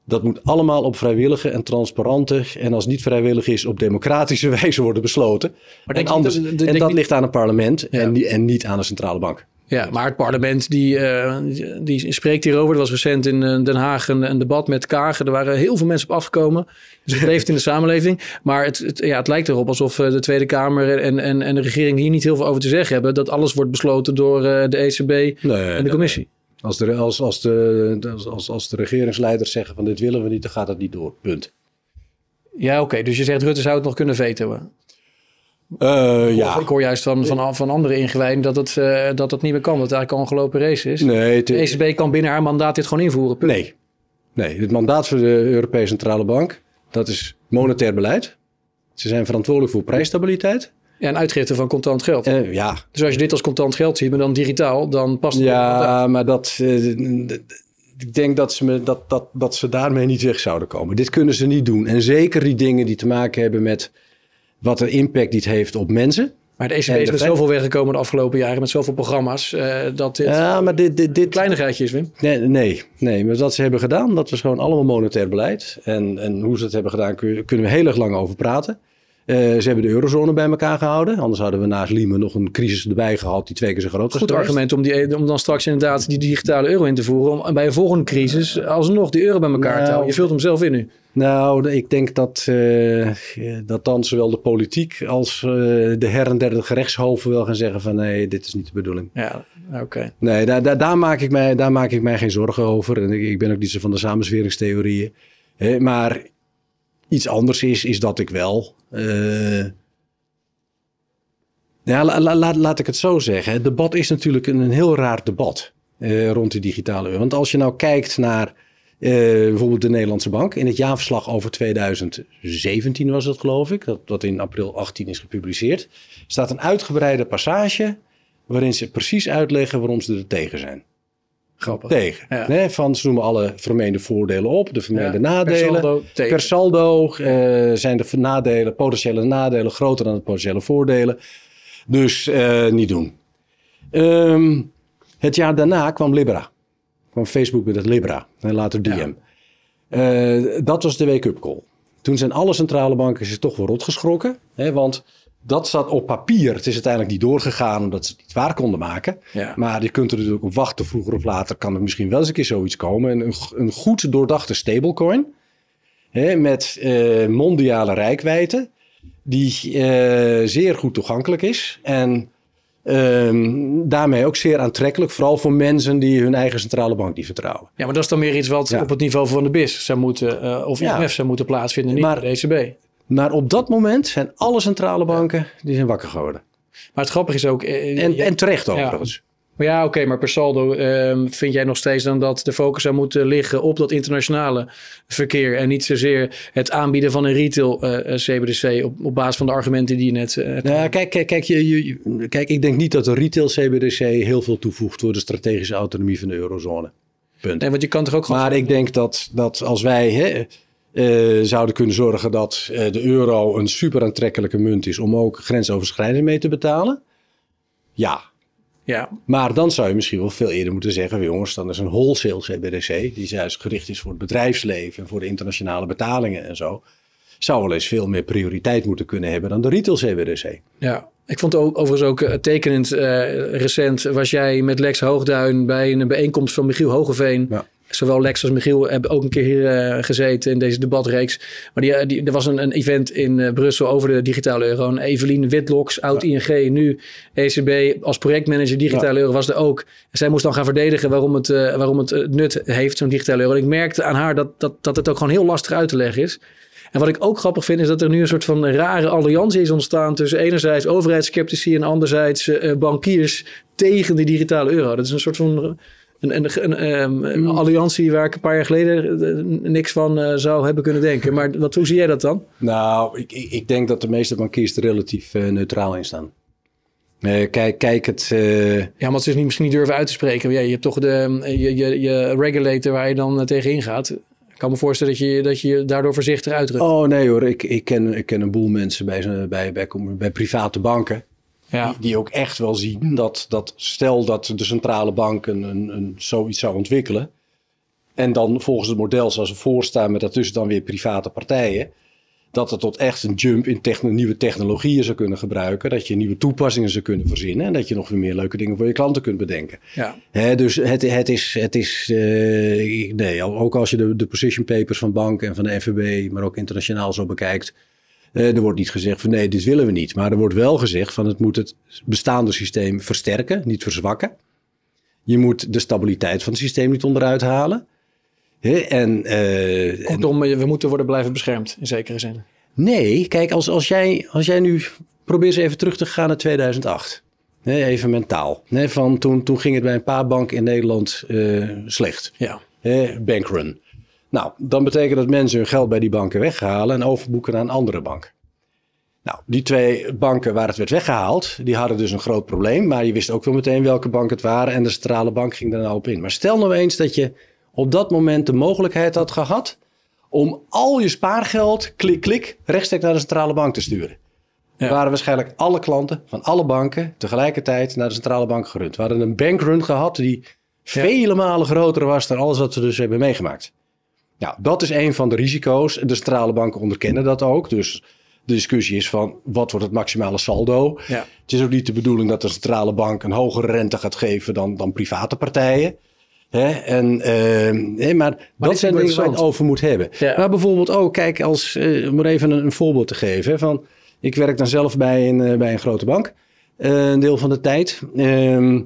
Dat moet allemaal op vrijwillige en transparante en als niet vrijwillig is, op democratische wijze worden besloten. Maar en, anders, en dat ligt aan het parlement en, en niet aan de centrale bank. Ja, maar het parlement die, uh, die spreekt hierover. Er was recent in eh, Den Haag een, een, debat met Kagen. Er waren heel veel mensen op afgekomen. Dus het leeft in de samenleving. Maar het, het, ja, het lijkt erop alsof eh, de Tweede Kamer en, en, en de regering hier niet heel veel over te zeggen hebben. Dat alles wordt besloten door de ECB en de commissie. Als de, als, als, de, als, als de regeringsleiders zeggen van dit willen we niet, dan gaat dat niet door. Punt. Ja, oké. Dus je zegt Rutte zou het nog kunnen vetoen. Uh, ja. Ik hoor juist van, van, van andere ingewijden dat het, uh, dat het niet meer kan. Dat het eigenlijk al een gelopen race is. Nee, de ECB kan binnen haar mandaat dit gewoon invoeren. Nee. nee, het mandaat voor de Europese Centrale Bank, dat is monetair beleid. Ze zijn verantwoordelijk voor prijsstabiliteit. Ja, en uitgifte van contant geld. Uh, ja. Dus als je dit als contant geld ziet, maar dan digitaal, dan past het. Ja, maar dat... ik denk dat ze, me, dat, dat, dat ze daarmee niet weg zouden komen. Dit kunnen ze niet doen. En zeker die dingen die te maken hebben met wat de impact dit heeft op mensen. Maar de ECB is met zoveel weggekomen de afgelopen jaren, met zoveel programma's, uh, dat dit, ja, maar dit, dit, dit kleinigheidje is, Wim. Nee, nee, nee, maar wat ze hebben gedaan, dat was gewoon allemaal monetair beleid. En, en hoe ze het hebben gedaan, kunnen we heel erg lang over praten. Uh, ze hebben de eurozone bij elkaar gehouden. Anders hadden we naast Lima nog een crisis erbij gehad die twee keer zo groot was. Goed argument om, die, om dan straks inderdaad die digitale euro in te voeren. Om bij een volgende crisis alsnog die euro bij elkaar te nou, houden. Je vult hem zelf in nu. Nou, ik denk dat, uh, dat dan zowel de politiek als uh, de her en derde gerechtshoven wel gaan zeggen van nee, dit is niet de bedoeling. Ja, oké. Nee, daar, daar, daar, maak ik mij, daar maak ik mij geen zorgen over. En ik, ik ben ook niet zo van de samensweringstheorieën. maar iets anders is, is dat ik wel... Uh, ja, la, la, laat ik het zo zeggen. Het debat is natuurlijk een, heel raar debat rond die digitale euro. Want als je nou kijkt naar Uh, bijvoorbeeld de Nederlandse Bank. In het jaarverslag over 2017 was het, geloof ik. Dat, dat in april 18 is gepubliceerd. staat een uitgebreide passage. waarin ze precies uitleggen waarom ze er tegen zijn. Grappig. Tegen. Ja. Nee, van ze noemen alle vermeende voordelen op, de vermeende Ja, nadelen. per saldo tegen. Per saldo eh, zijn de nadelen, potentiële nadelen groter dan de potentiële voordelen. Dus eh, niet doen. Ehm, het jaar daarna kwam Libra. Kwam Facebook met het Libra en later DM. Ja. Eh, dat was de wake-up call. Toen zijn alle centrale banken zich toch wel rot geschrokken. Hè, want dat zat op papier. Het is uiteindelijk niet doorgegaan omdat ze het niet waar konden maken. Ja. Maar je kunt er natuurlijk op wachten. Vroeger of later kan er misschien wel eens een keer zoiets komen. En een, een goed doordachte stablecoin. Hè, met eh, mondiale rijkwijde. Die eh, zeer goed toegankelijk is. En ehm, daarmee ook zeer aantrekkelijk. Vooral voor mensen die hun eigen centrale bank niet vertrouwen. Ja, maar dat is dan meer iets wat Ja. op het niveau van de BIS zou moeten, eh, of Ja. IMF zou moeten plaatsvinden, niet Maar- maar, de ECB. Maar op dat moment zijn alle centrale banken die zijn wakker geworden. Maar het grappige is ook... eh, En, ja, en terecht Ja. overigens. maar ja, oké, maar per saldo ehm, vind jij nog steeds dan dat de focus zou moeten liggen op dat internationale verkeer en niet zozeer het aanbieden van een retail eh, eh, CBDC op, op basis van de argumenten die je net eh, hebt Nou, ja, kijk, kijk, kijk, je, je- kijk, ik denk niet dat de retail CBDC heel veel toevoegt voor de strategische autonomie van de eurozone. Punt. Nee, want je kan toch ook. Maar ik denk dat, dat als wij hè, eh, zouden kunnen zorgen dat eh, de euro een super aantrekkelijke munt is om ook grensoverschrijdend mee te betalen. Ja, Ja, maar dan zou je misschien wel veel eerder moeten zeggen, jongens, dan is een wholesale CBDC, die juist gericht is voor het bedrijfsleven en voor de internationale betalingen en zo, zou wel eens veel meer prioriteit moeten kunnen hebben dan de retail CBDC. Ja, ik vond ook, overigens ook eh, tekenend. recent was jij met Lex Hoogduin bij een bijeenkomst van Michiel Hogeveen. Ja. Zowel Lex als Michiel hebben ook een keer hier eh, gezeten in deze debatreeks. Maar die, eh, die, er was een, een event in eh, Brussel over de digitale euro. En Evelien Witloks, oud ING, nu ECB als projectmanager digitale euro was er ook. En zij moest dan gaan verdedigen waarom het, waarom het nut heeft, zo'n digitale euro. En ik merkte aan haar dat, dat, dat het ook gewoon heel lastig uit te leggen is. En wat ik ook grappig vind, is dat er nu een soort van rare alliantie is ontstaan tussen enerzijds overheidsskeptici en anderzijds bankiers tegen de digitale euro. Dat is een soort van een, een, een, ehm, een alliantie waar ik een paar jaar geleden eh, niks van eh, zou hebben kunnen denken. Maar wat, hoe zie jij dat dan? Nou, ik, ik denk dat de meeste bankiers er relatief eh, neutraal in staan. Kijk, kijk het. Ja, maar ze is niet, misschien niet durven uit te spreken. Ja, je hebt toch de, je, je, je regulator waar je dan eh, tegen ingaat. Ik kan me voorstellen dat je dat je daardoor voorzichtig uitdrukt. Oh nee hoor, ik, ik, ken, ik ken een boel mensen bij, bij, bij, bij private banken. Ja. Die, die ook echt wel zien dat, dat stel dat de centrale bank een, een, een, zoiets zou ontwikkelen. En dan volgens het model zoals ze voorstaan met daartussen dan weer private partijen. Dat het tot echt een jump in techno- nieuwe technologieën zou kunnen gebruiken. Dat je nieuwe toepassingen zou kunnen verzinnen. En dat je nog weer meer leuke dingen voor je klanten kunt bedenken. ja. Hè, dus het, het is, het is eh, nee, ook als je de, de position papers van banken en van de FNB, maar ook internationaal zo bekijkt. Eh, er wordt niet gezegd van nee, dit willen we niet. Maar er wordt wel gezegd van het moet het bestaande systeem versterken, niet verzwakken. Je moet de stabiliteit van het systeem niet onderuit halen. En, eh, en- Kortom, we moeten worden blijven beschermd in zekere zin. Nee, kijk, als, als, jij, als jij nu... Probeer eens even terug te gaan naar 2008. Nee, even mentaal. Van toen, toen ging het bij een paar banken in Nederland eh, slecht. Ja. Bankrun. Nou, dan betekent dat mensen hun geld bij die banken weghalen... en overboeken naar een andere bank. Nou, die twee banken waar het werd weggehaald... die hadden dus een groot probleem... maar je wist ook wel meteen welke bank het waren... en de centrale bank ging daar nou op in. Maar stel nou eens dat je op dat moment de mogelijkheid had gehad om al je spaargeld, klik, klik, rechtstreeks naar de centrale bank te sturen. Ja. Waren waarschijnlijk alle klanten van alle banken tegelijkertijd naar de centrale bank gerund. We hadden een bankrun gehad die vele malen groter was dan alles wat we dus hebben meegemaakt. Nou, dat is een van de risico's. De centrale banken onderkennen dat ook. Dus de discussie is van wat wordt het maximale saldo? Ja. Het is ook niet de bedoeling dat de centrale bank een hogere rente gaat geven dan, dan private partijen. Hè? En, eh, hè, maar, dat zijn dingen waar je het over moet hebben. Ja. Maar bijvoorbeeld ook, kijk, als, eh, om er even een, een voorbeeld te geven. Hè, van, ik werk dan zelf bij een, eh, bij een grote bank, eh, een deel van de tijd. Ehm,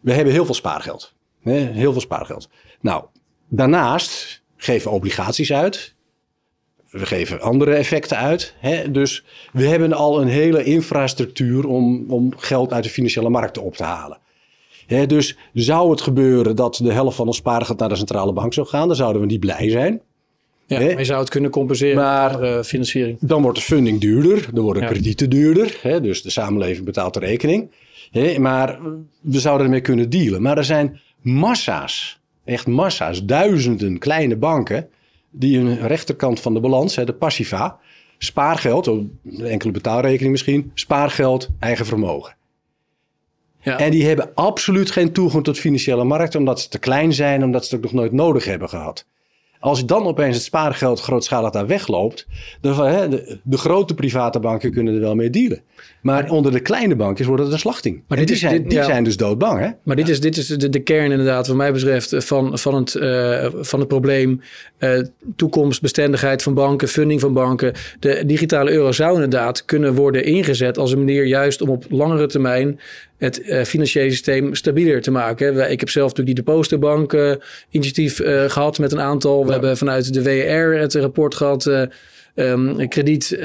we hebben heel veel spaargeld. Hè? Heel veel spaargeld. Nou, daarnaast geven obligaties uit. We geven andere effecten uit. Hè? Dus we hebben al een hele infrastructuur om, om geld uit de financiële markten op te halen. dus zou het gebeuren dat de helft van ons spaargeld naar de centrale bank zou gaan, dan zouden we niet blij zijn. Ja, maar je zou het kunnen compenseren maar, uh, financiering. Dan wordt de funding duurder, dan worden kredieten duurder. Hè, dus de samenleving betaalt de rekening. Hè, maar we zouden ermee kunnen dealen. Maar er zijn massa's, echt massa's, duizenden kleine banken... die een rechterkant van de balans, de passiva... spaargeld, enkele betaalrekening misschien... spaargeld, eigen vermogen. Ja. En die hebben absoluut geen toegang tot financiële markten... omdat ze te klein zijn, omdat ze het ook nog nooit nodig hebben gehad. Als dan opeens het spaargeld grootschalig daar wegloopt, de, de, de, grote private banken kunnen er wel mee dealen. Maar onder de kleine bankjes wordt het een slachting. Maar die, zijn, die zijn dus doodbang. Hè? Maar dit is, dit is de, de kern inderdaad, wat mij betreft, van, van, het, uh, van het probleem. Uh, toekomstbestendigheid van banken, funding van banken. De digitale euro zou inderdaad kunnen worden ingezet als een manier juist om op langere termijn het uh, financiële systeem stabieler te maken. Ik heb zelf natuurlijk die depositobank uh, initiatief uh, gehad met een aantal. We hebben vanuit de WR het rapport gehad. Um, krediet,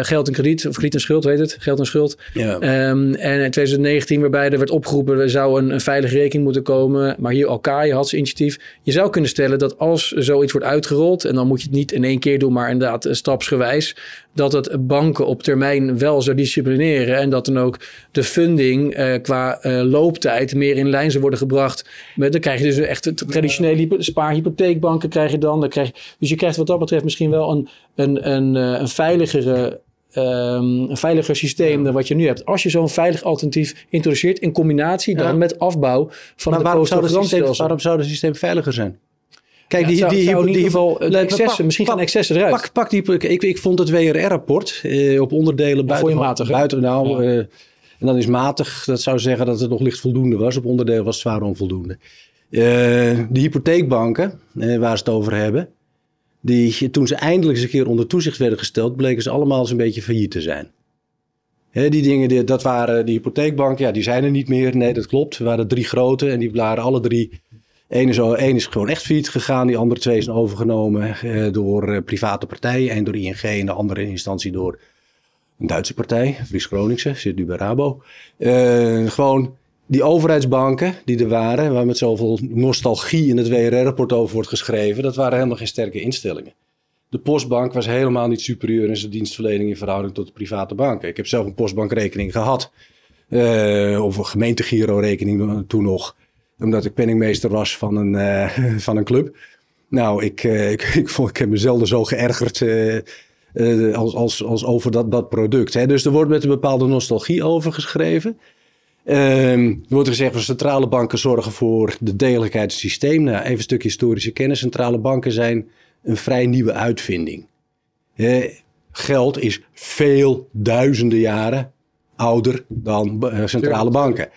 geld en krediet, of krediet en schuld heet het, geld en schuld. Ja. Um, en in 2019, waarbij er werd opgeroepen, er zou een, een veilige rekening moeten komen. Maar hier Alkaai had zijn initiatief. Je zou kunnen stellen dat als zoiets wordt uitgerold, en dan moet je het niet in één keer doen, maar inderdaad stapsgewijs, dat het banken op termijn wel zou disciplineren. En dat dan ook de funding uh, qua uh, looptijd meer in lijn zou worden gebracht. Met, dan krijg je dus echt traditionele spaarhypotheekbanken krijg je dan. dan krijg je, dus je krijgt wat dat betreft misschien wel een, een, een, eh, een veiligere Um, een veiliger systeem dan wat je nu hebt. Als je zo'n veilig alternatief introduceert in combinatie dan met afbouw van maar de waarom zou, het systeem, waarom zou het systeem veiliger zijn? Kijk, die, die, die, in ieder geval excessen, misschien gaan excessen eruit. Pak, pak die, ik, ik vond het WRR-rapport eh, op onderdelen buiten. Buiten nou, eh, en dan is matig, dat zou zeggen dat het nog licht voldoende was. Op onderdelen was het zwaar onvoldoende. Uh, de hypotheekbanken, eh, waar ze het over hebben, die, toen ze eindelijk eens een keer onder toezicht werden gesteld, bleken ze allemaal eens een beetje failliet te zijn. Hè, die dingen, die, dat waren de hypotheekbanken, ja, die zijn er niet meer. Nee, dat klopt. Er waren drie grote en die waren alle drie Eén is, één is gewoon echt failliet gegaan. Die andere twee zijn overgenomen eh, door eh, private partijen. Eén door ING en de andere instantie door een Duitse partij. Fries Groningse, zit nu bij Rabo. Uh, gewoon die overheidsbanken die er waren, waar met zoveel nostalgie in het WRR-rapport over wordt geschreven, dat waren helemaal geen sterke instellingen. De postbank was helemaal niet superieur in zijn dienstverlening in verhouding tot de private banken. Ik heb zelf een postbankrekening gehad. Of een gemeentegiro-rekening toen nog omdat ik penningmeester was van een, uh, van een club. Nou, ik, uh, ik, ik, vond, ik heb me zelden zo geërgerd uh, als, als, als over dat, dat product. Hè. Dus er wordt met een bepaalde nostalgie over geschreven. Ehm, er wordt gezegd dat centrale banken zorgen voor de degelijkheid van het systeem. Nou, even een stukje historische kennis. Centrale banken zijn een vrij nieuwe uitvinding. geld is veel duizenden jaren ouder dan centrale banken.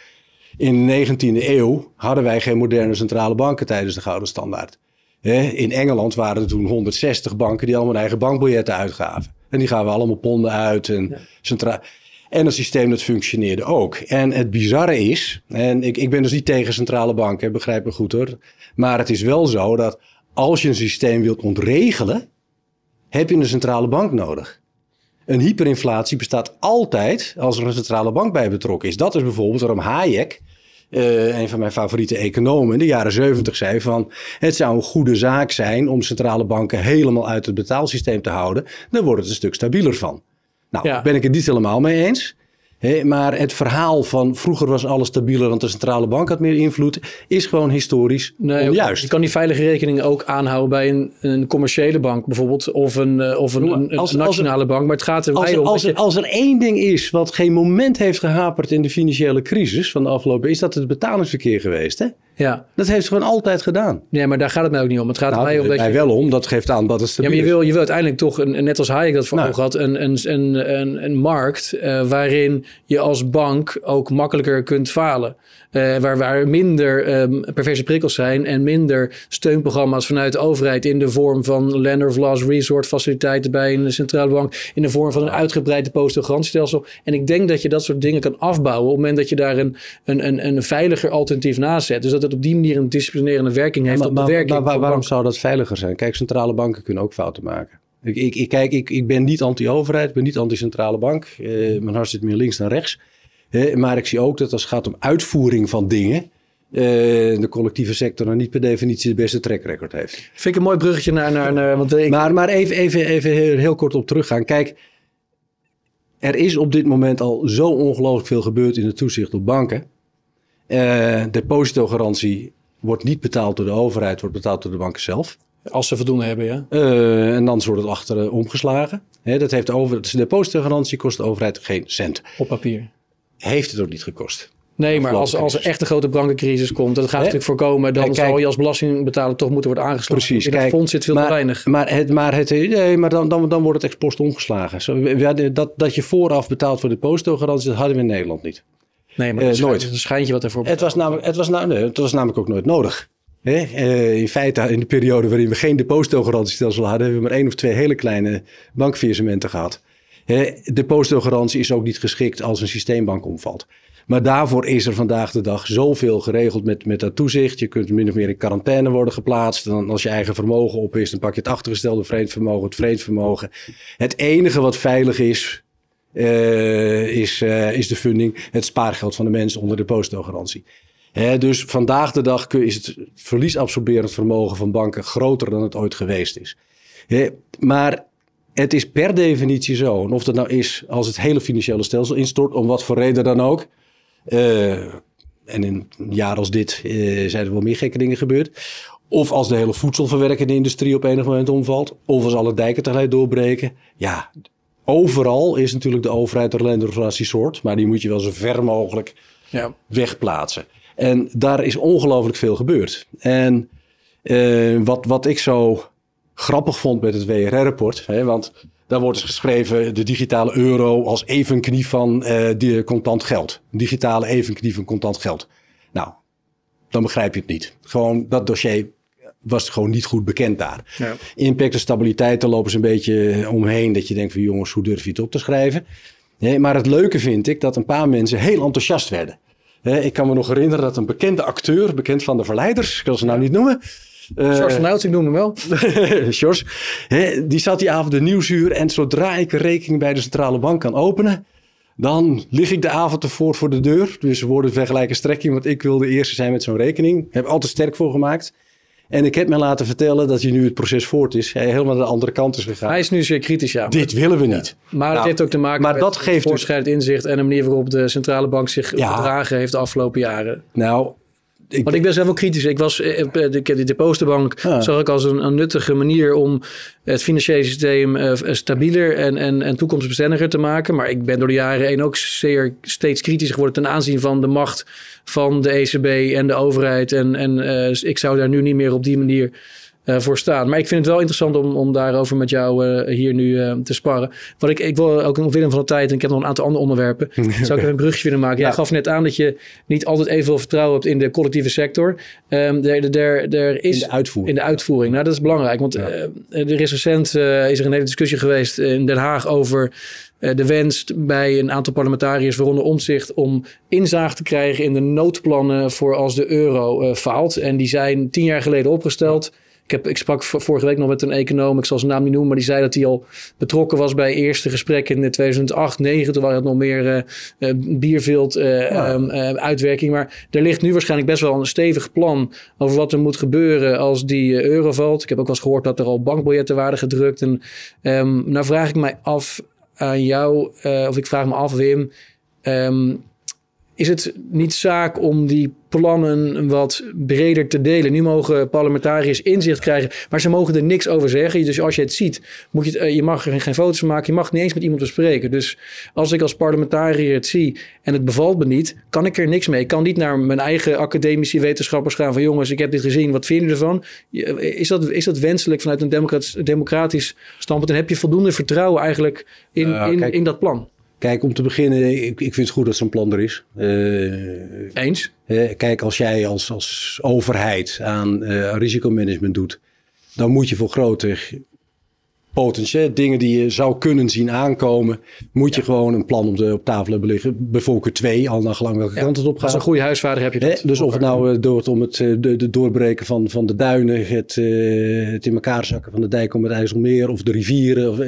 In de 19e eeuw hadden wij geen moderne centrale banken tijdens de Gouden Standaard. In Engeland waren er toen 160 banken die allemaal eigen bankbiljetten uitgaven. En die gaven allemaal ponden uit. En, centra en het systeem dat functioneerde ook. En het bizarre is, en ik, ik ben dus niet tegen centrale banken, begrijp me goed hoor. Maar het is wel zo dat als je een systeem wilt ontregelen, heb je een centrale bank nodig. Een hyperinflatie bestaat altijd als er een centrale bank bij betrokken is. Dat is bijvoorbeeld waarom Hayek uh, een van mijn favoriete economen in de jaren zeventig zei van het zou een goede zaak zijn om centrale banken helemaal uit het betaalsysteem te houden. Dan wordt het een stuk stabieler van. Nou, ja. ben ik het niet helemaal mee eens maar het verhaal van vroeger was alles stabieler, want de centrale bank had meer invloed, is gewoon historisch nee, onjuist. Je kan die veilige rekeningen ook aanhouden bij een, een commerciële bank bijvoorbeeld, of een, eh, of een, een, als, nationale bank. Maar het gaat er als, om. Als, er, als er één ding is wat geen moment heeft gehaperd in de financiële crisis van de afgelopen, is dat het betalingsverkeer geweest. Hè? Ja. Dat heeft ze gewoon altijd gedaan. Nee, maar daar gaat het mij ook niet om. Het gaat nou, mij om dat je... wel om. Dat geeft aan dat het Ja, maar je wil, je wil uiteindelijk toch, een, net als Hayek dat voor nou. had, een, een, een, een, markt uh, waarin je als bank ook makkelijker kunt falen. Uh, waar, waar minder um, perverse prikkels zijn en minder steunprogramma's vanuit de overheid in de vorm van lender of last resort faciliteiten bij een centrale bank, in de vorm van een uitgebreid depositogarantiestelsel. En ik denk dat je dat soort dingen kan afbouwen op het moment dat je daar een, een, een, een veiliger alternatief naast zet. Dus dat het op die manier een disciplinerende werking heeft maar, op de werking. Maar, waarom zou dat veiliger zijn? Kijk, centrale banken kunnen ook fouten maken. Ik, ik, ik kijk, ik, ik ben niet anti-overheid, ik ben niet anti-centrale bank. Uh, mijn hart zit meer links dan rechts. Maar ik zie ook dat als het gaat om uitvoering van dingen, de collectieve sector dan niet per definitie de beste track record heeft. Vind ik een mooi bruggetje naar... naar, naar want ik... Maar, maar even, even, even heel, heel kort op teruggaan. Kijk, er is op dit moment al zo ongelooflijk veel gebeurd in het toezicht op banken. Uh, depositogarantie wordt niet betaald door de overheid, wordt betaald door de banken zelf. Als ze voldoende hebben, ja. Uh, en dan wordt het achter omgeslagen. He, dat heeft de, over, de depositogarantie kost de overheid geen cent. Op papier. Heeft het ook niet gekost. Nee, maar als, als er echt een grote bankencrisis komt, dat gaat natuurlijk voorkomen, dan zal je als belastingbetaler toch moeten worden aangeslagen. Precies. In het fonds zit veel maar, te weinig. Maar, het, maar, het, nee, maar dan, dan, dan wordt het ex omgeslagen. Zo, dat, dat je vooraf betaalt voor de depositogarantie, dat hadden we in Nederland niet. Nee, maar uh, het nooit. een schijntje wat ervoor het was, namelijk, het, was nou, nee, het was namelijk ook nooit nodig. Uh, in feite, in de periode waarin we geen depositogarantiestelsel hadden, hebben we maar één of twee hele kleine bankfaillissementen gehad. Hè? Depositogarantie is ook niet geschikt als een systeembank omvalt. Maar daarvoor is er vandaag de dag zoveel geregeld met, met dat toezicht. Je kunt min of meer in quarantaine worden geplaatst. Dan als je eigen vermogen op is, dan pak je het achtergestelde vreedvermogen, het vreedvermogen. Het enige wat veilig is, uh, is, uh, is de funding, het spaargeld van de mensen onder de depositogarantie. Hè, dus vandaag de dag is het verliesabsorberend vermogen van banken groter dan het ooit geweest is. Maar het is per definitie zo. En of dat nou is als het hele financiële stelsel instort, om wat voor reden dan ook. Uh, en in een jaar als dit uh, zijn er wel meer gekke dingen gebeurd. Of als de hele voedselverwerkende industrie op enig moment omvalt. Of als alle dijken tegelijk doorbreken. Ja, overal is natuurlijk de overheid er alleen de soort. Maar die moet je wel zo ver mogelijk ja. wegplaatsen. En daar is ongelooflijk veel gebeurd. En uh, wat, wat ik zo grappig vond met het WRR-rapport. Want daar wordt dus geschreven de digitale euro als evenknie van uh, die contant geld. Digitale evenknie van contant geld. Nou, dan begrijp je het niet. Gewoon dat dossier was gewoon niet goed bekend daar. Ja. Impact en stabiliteit, daar lopen ze een beetje omheen. Dat je denkt van jongens, hoe durf je het op te schrijven? Nee, maar het leuke vind ik dat een paar mensen heel enthousiast werden. Ik kan me nog herinneren dat een bekende acteur, bekend van de verleiders, ik kan ze nou niet noemen. Uh, George van Ouds, ik noem hem wel. George, hè, die zat die avond de nieuwsuur en zodra ik een rekening bij de centrale bank kan openen, dan lig ik de avond ervoor voor de deur. Dus we worden vergelijken strekking, want ik wil de eerste zijn met zo'n rekening. Heb altijd sterk voor gemaakt. En ik heb me laten vertellen dat je nu het proces voort is. Hij helemaal naar de andere kant is gegaan. Hij is nu zeer kritisch, ja. Dit willen we niet. Maar het nou, heeft ook te maken maar met dat geeft inzicht... en de manier waarop de centrale bank zich ja. gedragen heeft de afgelopen jaren. Nou, ik, Want ik ben zelf ook kritisch. Ik was, ik heb de depositobank ah. zag ik als een, een, nuttige manier om het financiële systeem uh, stabieler en, en, en toekomstbestendiger te maken. Maar ik ben door de jaren heen ook zeer, steeds kritischer geworden ten aanzien van de macht van de ECB en de overheid. En, en uh, ik zou daar nu niet meer op die manier voor staan. Maar ik vind het wel interessant om, om daarover met jou uh, hier nu uh, te sparren. Wat ik, ik wil ook een Willem van de tijd, en ik heb nog een aantal andere onderwerpen, zou ik er een brugje willen maken. Jij gaf net aan dat je niet altijd evenveel vertrouwen hebt in de collectieve sector. Um, er, er, er is, in de uitvoering. In de uitvoering. Nou, dat is belangrijk, want ja. er is recent is er een hele discussie geweest in Den Haag over de wens bij een aantal parlementariërs, waaronder omzicht, om inzage te krijgen in de noodplannen voor als de euro uh, faalt. En die zijn tien jaar geleden opgesteld. Ik, heb, ik sprak vorige week nog met een econoom, ik zal zijn naam niet noemen, maar die zei dat hij al betrokken was bij eerste gesprekken in 2008, 2009. Toen waren het nog meer uh, uh, bierveeld uh, ja. um, uitwerking. Maar er ligt nu waarschijnlijk best wel een stevig plan over wat er moet gebeuren als die euro valt. Ik heb ook wel eens gehoord dat er al bankbiljetten waren gedrukt. En um, nou vraag ik mij af aan jou, of ik vraag me af, Wim. Um, is het niet zaak om die plannen wat breder te delen? Nu mogen parlementariërs inzicht krijgen, maar ze mogen er niks over zeggen. Dus als je het ziet, moet je, het, eh, je mag er geen foto's van maken. Je mag het niet eens met iemand bespreken. Dus als ik als parlementariër het zie en het bevalt me niet, kan ik er niks mee. Ik kan niet naar mijn eigen academische wetenschappers gaan van jongens, ik heb dit gezien, wat vinden jullie ervan? Is dat, is dat wenselijk vanuit een democratisch, democratisch standpunt? En heb je voldoende vertrouwen eigenlijk in, uh, in, in dat plan? Kijk, om te beginnen, ik, ik vind het goed dat zo'n plan er is. Uh, Eens? Uh, kijk, als jij als, als overheid aan uh, risicomanagement doet, dan moet je voor grote potentie, dingen die je zou kunnen zien aankomen, moet je gewoon een plan op, de, op tafel hebben liggen. Bijvoorbeeld twee, al naar gelang welke ja, kant het op gaat. Als een goede huisvader heb je dat. dus of het nou door om het de, de, doorbreken van, van de duinen, het, het in elkaar zakken van de dijk om het IJsselmeer of de rivieren. Of,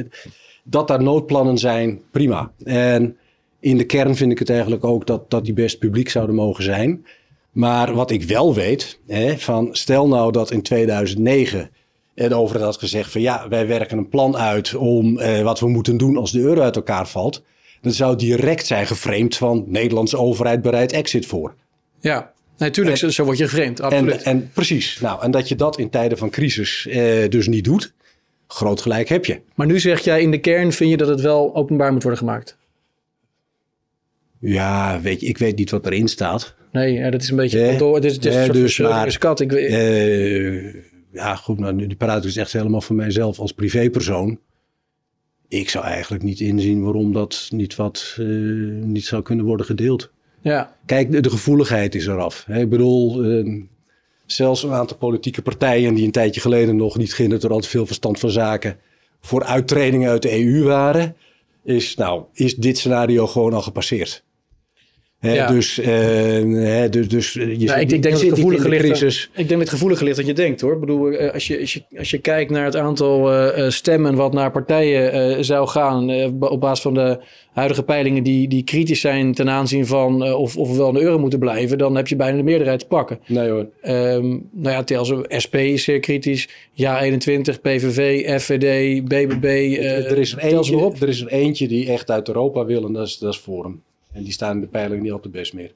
dat daar noodplannen zijn, prima. En in de kern vind ik het eigenlijk ook dat, dat die best publiek zouden mogen zijn. Maar wat ik wel weet, hè, van stel nou dat in 2009 de overheid had gezegd van ja, wij werken een plan uit om eh, wat we moeten doen als de euro uit elkaar valt. Dan zou direct zijn geframed van Nederlandse overheid bereidt exit voor. Ja, natuurlijk, zo, zo word je geframed, absoluut. En, en precies, nou, en dat je dat in tijden van crisis eh, dus niet doet, groot gelijk heb je. Maar nu zeg jij in de kern vind je dat het wel openbaar moet worden gemaakt? Ja, weet je, ik weet niet wat erin staat. Nee, ja, dat is een beetje kantoor. Het is, het is een soort dus van maar- kat. Ik, Eh, ja, goed, nou, nu- die praat dus echt helemaal voor mijzelf als privépersoon. Ik zou eigenlijk niet inzien waarom dat niet, wat, eh, niet zou kunnen worden gedeeld. ja. Kijk, de, de gevoeligheid is eraf. Hè, Ik bedoel, eh, zelfs een aantal politieke partijen die een tijdje geleden nog niet ginnen er altijd veel verstand van zaken voor uittredingen uit de EU waren, is, nou, is dit scenario gewoon al gepasseerd. Ja. Dus, eh, dus, dus je, Nou, ik, ik denk dat het gevoeliger ligt. crisis. Ik denk dat het gevoeliger ligt dat je denkt hoor. Ik bedoel, eh, als je, als je, als je kijkt naar het aantal eh, stemmen wat naar partijen zou gaan. op basis van de huidige peilingen die, die kritisch zijn ten aanzien van of, of we wel in de euro moeten blijven. Dan heb je bijna de meerderheid te pakken. Nee hoor. Ehm, nou ja, tel ze, SP is zeer kritisch. Ja 21, PVV, FVD, BBB. er, is op. eentje, er is er eentje die echt uit Europa wil en dat is, dat is Forum. En die staan de peilingen niet op de best meer.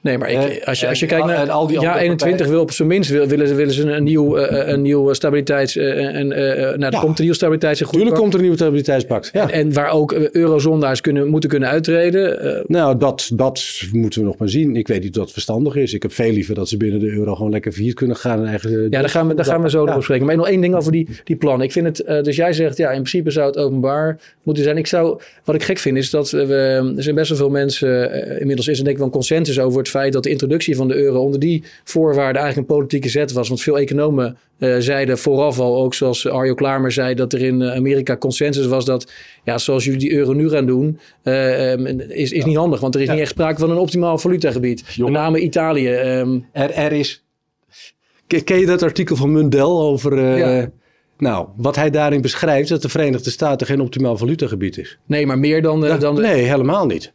Nee, maar ik, als je, als je en- kijkt naar en al die ja, andere 21 partijen- wil op zijn minst wil, willen, ze- willen ze een nieuw, eh, een nieuw stabiliteits eh, en eh, nou, er Ja. komt een nieuw stabiliteits en Tuurlijk komt er een nieuwe stabiliteitspact. Ja. en waar ook eurozondaars kunnen, moeten kunnen uittreden. Nou, dat, dat moeten we nog maar zien. Ik weet niet of dat verstandig is. Ik heb veel liever dat ze binnen de euro gewoon lekker vier kunnen gaan. En eigen, ja, daar gaan we, daar gaan we zo Ja. over spreken. Maar nog één ding over die, die plannen. Ik vind het, eh, dus jij zegt, ja, in principe zou het openbaar moeten zijn. Ik zou, wat ik gek vind, is dat we, er zijn best wel veel mensen, inmiddels is er denk ik wel een consensus over het feit dat de introductie van de euro onder die voorwaarden eigenlijk een politieke zet was. Want veel economen eh, zeiden vooraf al, ook zoals Arjo Klamer zei, dat er in Amerika consensus was dat, ja, zoals jullie die euro nu gaan doen, eh, ehm, is, is niet handig. Want er is Ja. niet echt sprake van een optimaal valutagebied. Jongen. Met name Italië. ehm, Er, er is... Ken je dat artikel van Mundell over... eh, Ja. Nou, wat hij daarin beschrijft... dat de Verenigde Staten geen optimaal valutagebied is. nee, maar meer dan, dan de, nee, helemaal niet.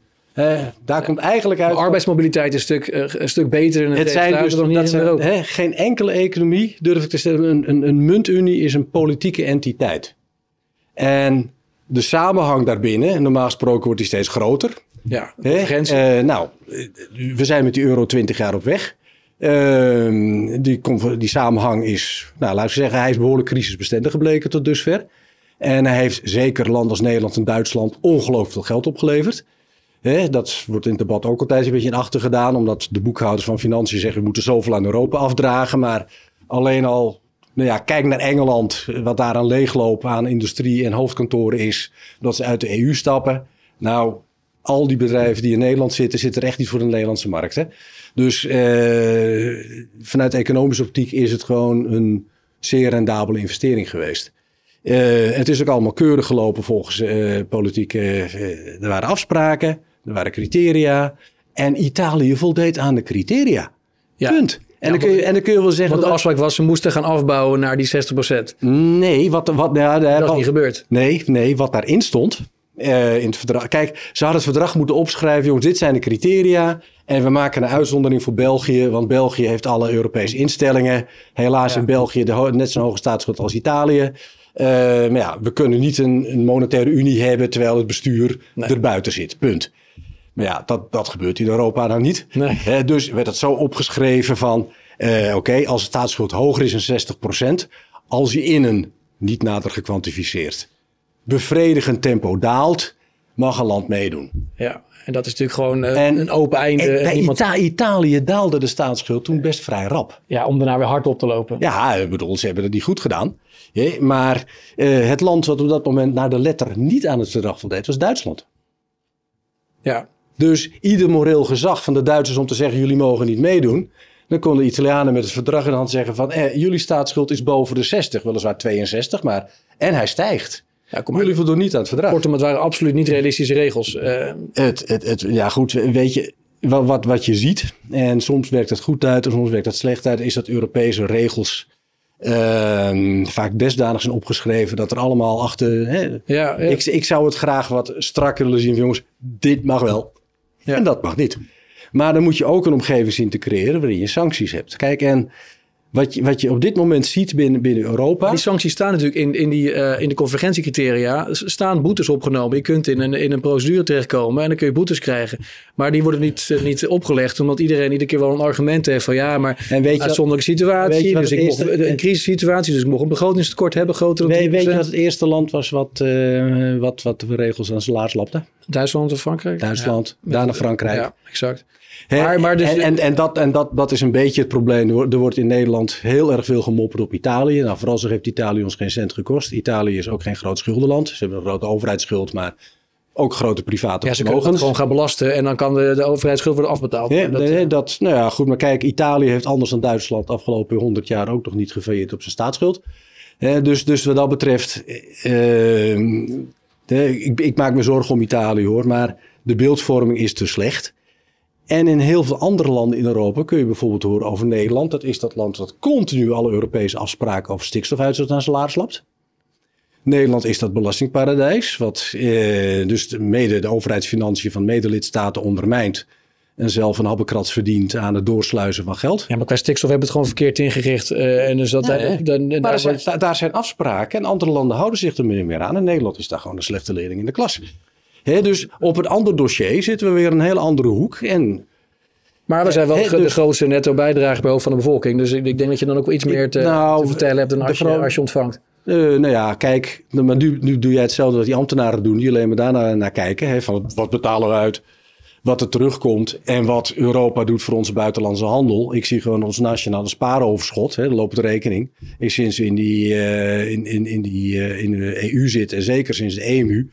Daar komt eigenlijk uit... De arbeidsmobiliteit is een stuk, eh, een stuk beter in het Het zijn dus hier dat in zijn, hè, geen enkele economie, durf ik te stellen. Een, een, een muntunie is een politieke entiteit. En de samenhang daarbinnen, en normaal gesproken wordt die steeds groter. Ja, Hè? grenzen. Eh, nou, we zijn met die euro 20 jaar op weg. Ehm, die, die samenhang is, nou, laten we zeggen, hij is behoorlijk crisisbestendig gebleken tot dusver. En hij heeft zeker landen als Nederland en Duitsland ongelooflijk veel geld opgeleverd. Dat wordt in het debat ook altijd een beetje in achter gedaan, omdat de boekhouders van financiën zeggen we moeten zoveel aan Europa afdragen. Maar alleen al, nou ja, kijk naar Engeland, wat daar aan leegloop aan industrie en hoofdkantoren is, dat ze uit de EU stappen. Nou, al die bedrijven die in Nederland zitten, zitten er echt niet voor de Nederlandse markt. Hè? Dus eh, vanuit economische optiek is het gewoon een zeer rendabele investering geweest. Eh, het is ook allemaal keurig gelopen volgens eh politiek. eh, er waren afspraken, er waren criteria. En Italië voldeed aan de criteria. Ja. Punt. En, dan kun je, en dan kun je wel zeggen... Want de dat- afspraak was, ze moesten gaan afbouwen naar die 60%. nee, wat, wat, Dat is niet gebeurd. Nee, nee, wat daarin stond eh, in het verdrag. Kijk, ze hadden het verdrag moeten opschrijven. Jongens, dit zijn de criteria. En we maken een uitzondering voor België. Want België heeft alle Europese instellingen. Helaas Ja. in België de net zo'n hoge staatsschuld als Italië. Eh, maar ja, we kunnen niet een, een monetaire unie hebben terwijl het bestuur Nee. er buiten zit. Punt. Maar ja, dat, dat gebeurt in Europa dan niet. Nee. Dus werd het zo opgeschreven van... eh, oké, als de staatsschuld hoger is dan 60%... als je in een, niet nader gekwantificeerd... bevredigend tempo daalt... mag een land meedoen. Ja, en dat is natuurlijk gewoon eh, En- een open einde. En bij Niemand, Ita- Italië daalde de staatsschuld toen best vrij rap. ja, om daarna weer hard op te lopen. Ja, ik bedoel, ze hebben het niet goed gedaan. Maar eh, het land wat op dat moment naar de letter niet aan het verdrag voldeed... was Duitsland. Ja, Dus ieder moreel gezag van de Duitsers om te zeggen: jullie mogen niet meedoen. Dan konden de Italianen met het verdrag in de hand zeggen: van eh, jullie staatsschuld is boven de 60, weliswaar 62, maar. En hij stijgt. ja kom maar. Jullie voldoen niet aan het verdrag. Kortom, het waren absoluut niet realistische regels. Eh, Het, het, het, ja, goed, weet je. Wat, wat, wat je ziet, en soms werkt het goed uit en soms werkt het slecht uit, is dat Europese regels ehm, vaak desdanig zijn opgeschreven dat er allemaal achter. Hè, ja, ja. Ik, ik zou het graag wat strakker willen zien jongens, dit mag wel En dat mag niet. Maar dan moet je ook een omgeving zien te creëren waarin je sancties hebt. Kijk, en wat je, wat je op dit moment ziet binnen, binnen Europa. Die sancties staan natuurlijk in, in, die, uh, in de convergentiecriteria. staan boetes opgenomen. Je kunt in een, in een procedure terechtkomen en dan kun je boetes krijgen. Maar die worden niet, uh, niet opgelegd, omdat iedereen iedere keer wel een argument heeft van ja, maar en weet je, uitzonderlijke situatie. dus ik eerste, mocht, een crisissituatie, dus ik mocht een begrotingstekort hebben groter dan weet, weet je wat het eerste land was wat, uh, wat, wat de regels aan salaris lapte? Duitsland of Frankrijk? Duitsland, ja. daarna Frankrijk. Ja, exact. Maar, maar dus, en, en, en, dat, en dat, dat is een beetje het probleem. Er wordt in Nederland heel erg veel gemopperd op Italië. Nou, vooral zich heeft Italië ons geen cent gekost. Italië is ook geen groot schuldenland. Ze hebben een grote overheidsschuld, maar ook grote private ja, ze kunnen gewoon gaan belasten en dan kan de, de overheidsschuld worden afbetaald. Ja, dat, nee, dat, nou ja, goed, maar kijk, Italië heeft anders dan Duitsland de afgelopen 100 jaar ook nog niet gefailleerd op zijn staatsschuld. dus, dus wat dat betreft, uh, ik, ik maak me zorgen om Italië hoor, maar de beeldvorming is te slecht. En in heel veel andere landen in Europa kun je bijvoorbeeld horen over Nederland. Dat is dat land dat continu alle Europese afspraken over stikstofuitstoot aan salaris lapt. Nederland is dat belastingparadijs, wat eh, dus mede de overheidsfinanciën van medelidstaten ondermijnt. En zelf een habbekrats verdient aan het doorsluizen van geld. Ja, maar qua stikstof hebben we het gewoon verkeerd ingericht. Uh, en dus dat, dan, maar daar, zijn, daar zijn afspraken en andere landen houden zich er meer aan. En Nederland is daar gewoon een slechte leerling in de klas dus op een ander dossier zitten we weer een hele andere hoek. En, maar we zijn wel de dus- grootste netto bijdrage bij hoofd van de bevolking. Dus ik, denk dat je dan ook wel iets meer te, nou, te vertellen hebt dan als, je, als je ontvangt. Uh, nou ja, kijk, maar nu, nu doe jij hetzelfde wat die ambtenaren doen. Die alleen maar daarna naar kijken. Hè, van wat betalen we uit, wat er terugkomt en wat Europa doet voor onze buitenlandse handel. Ik zie gewoon ons nationale spaaroverschot, hè, loopt de rekening. Ik sinds we in, die, uh, in, in, in, die, uh, in de EU zitten, en zeker sinds de EMU,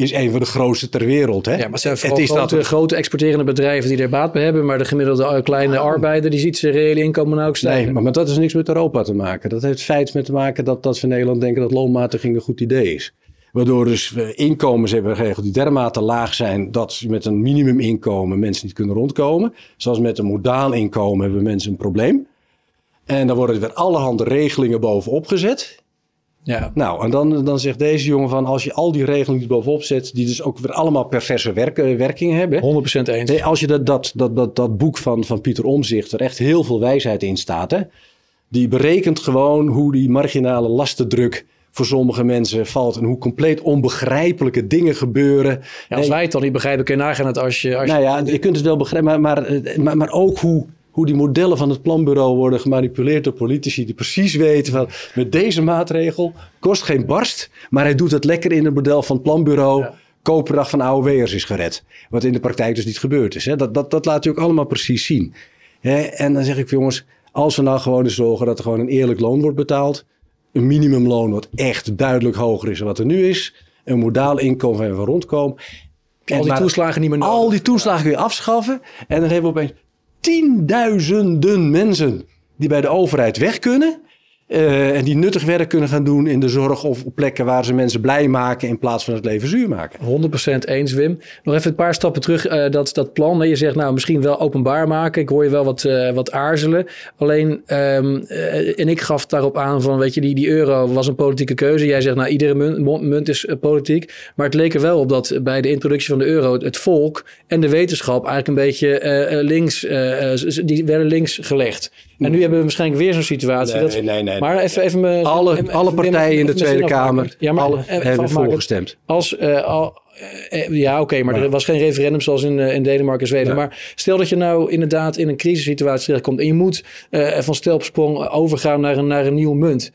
is een van de grootste ter wereld. Hè? Ja, maar het zijn vooral het is grote, dat... grote exporterende bedrijven die er baat bij hebben. Maar de gemiddelde eh, kleine arbeider die ziet zijn reële inkomen nou ook stijgen. Nee, maar, maar dat is niks met Europa te maken. Dat heeft feit met te maken dat, dat we in Nederland denken dat loonmatiging een goed idee is. Waardoor dus we inkomens hebben geregeld die dermate laag zijn dat met een minimuminkomen mensen niet kunnen rondkomen. Zoals met een modaal inkomen hebben mensen een probleem. En dan worden er weer allerhande regelingen bovenop gezet. Ja. Nou, en dan, dan zegt deze jongen van als je al die regelingen bovenop zet, die dus ook weer allemaal perverse werk, werking hebben. 100% eens. als je dat, dat, dat, dat, dat boek van, van Pieter Omzicht, er echt heel veel wijsheid in staat, hè, die berekent gewoon hoe die marginale lastendruk voor sommige mensen valt en hoe compleet onbegrijpelijke dingen gebeuren. Ja, als wij het dan niet begrijpen, kun je nagaan het als je... Als nou ja, je kunt het wel begrijpen, maar, maar, maar, maar ook hoe hoe die modellen van het planbureau worden gemanipuleerd door politici die precies weten van met deze maatregel kost geen barst, maar hij doet het lekker in het model van het planbureau. Ja. Koperdag van AOW'ers is gered. Wat in de praktijk dus niet gebeurd is. Hè? Dat, dat, dat laat je ook allemaal precies zien. Hè? En dan zeg ik, jongens, als we nou gewoon eens zorgen dat er gewoon een eerlijk loon wordt betaald. Een minimumloon wat echt duidelijk hoger is dan wat er nu is. Een modaal inkomen waar we rondkomen. En al die toeslagen niet meer nodig. Al die toeslagen kun je afschaffen. En dan hebben we opeens tienduizenden mensen die bij de overheid weg kunnen. Uh, en die nuttig werk kunnen gaan doen in de zorg of op plekken waar ze mensen blij maken in plaats van het leven zuur maken. 100% eens, Wim. Nog even een paar stappen terug. Uh, dat, dat plan, je zegt nou misschien wel openbaar maken. Ik hoor je wel wat, uh, wat aarzelen. Alleen, um, en ik gaf daarop aan van, weet je, die, die euro was een politieke keuze. Jij zegt nou iedere munt, munt is politiek. Maar het leek er wel op dat bij de introductie van de euro het volk en de wetenschap eigenlijk een beetje links, die werden links gelegd. En nu hebben we waarschijnlijk weer zo'n situatie. Nee, dat, nee, nee. Maar even, even me, alle, even, alle partijen in de Tweede Kamer ja, maar, alle hebben voorgestemd. Als, uh, al, uh, ja, oké, okay, maar, maar, er was geen referendum zoals in, uh, in Denemarken en Zweden. Maar stel dat je nou inderdaad in een crisissituatie terechtkomt en je moet van stelpsprong overgaan naar een, naar een nieuwe munt.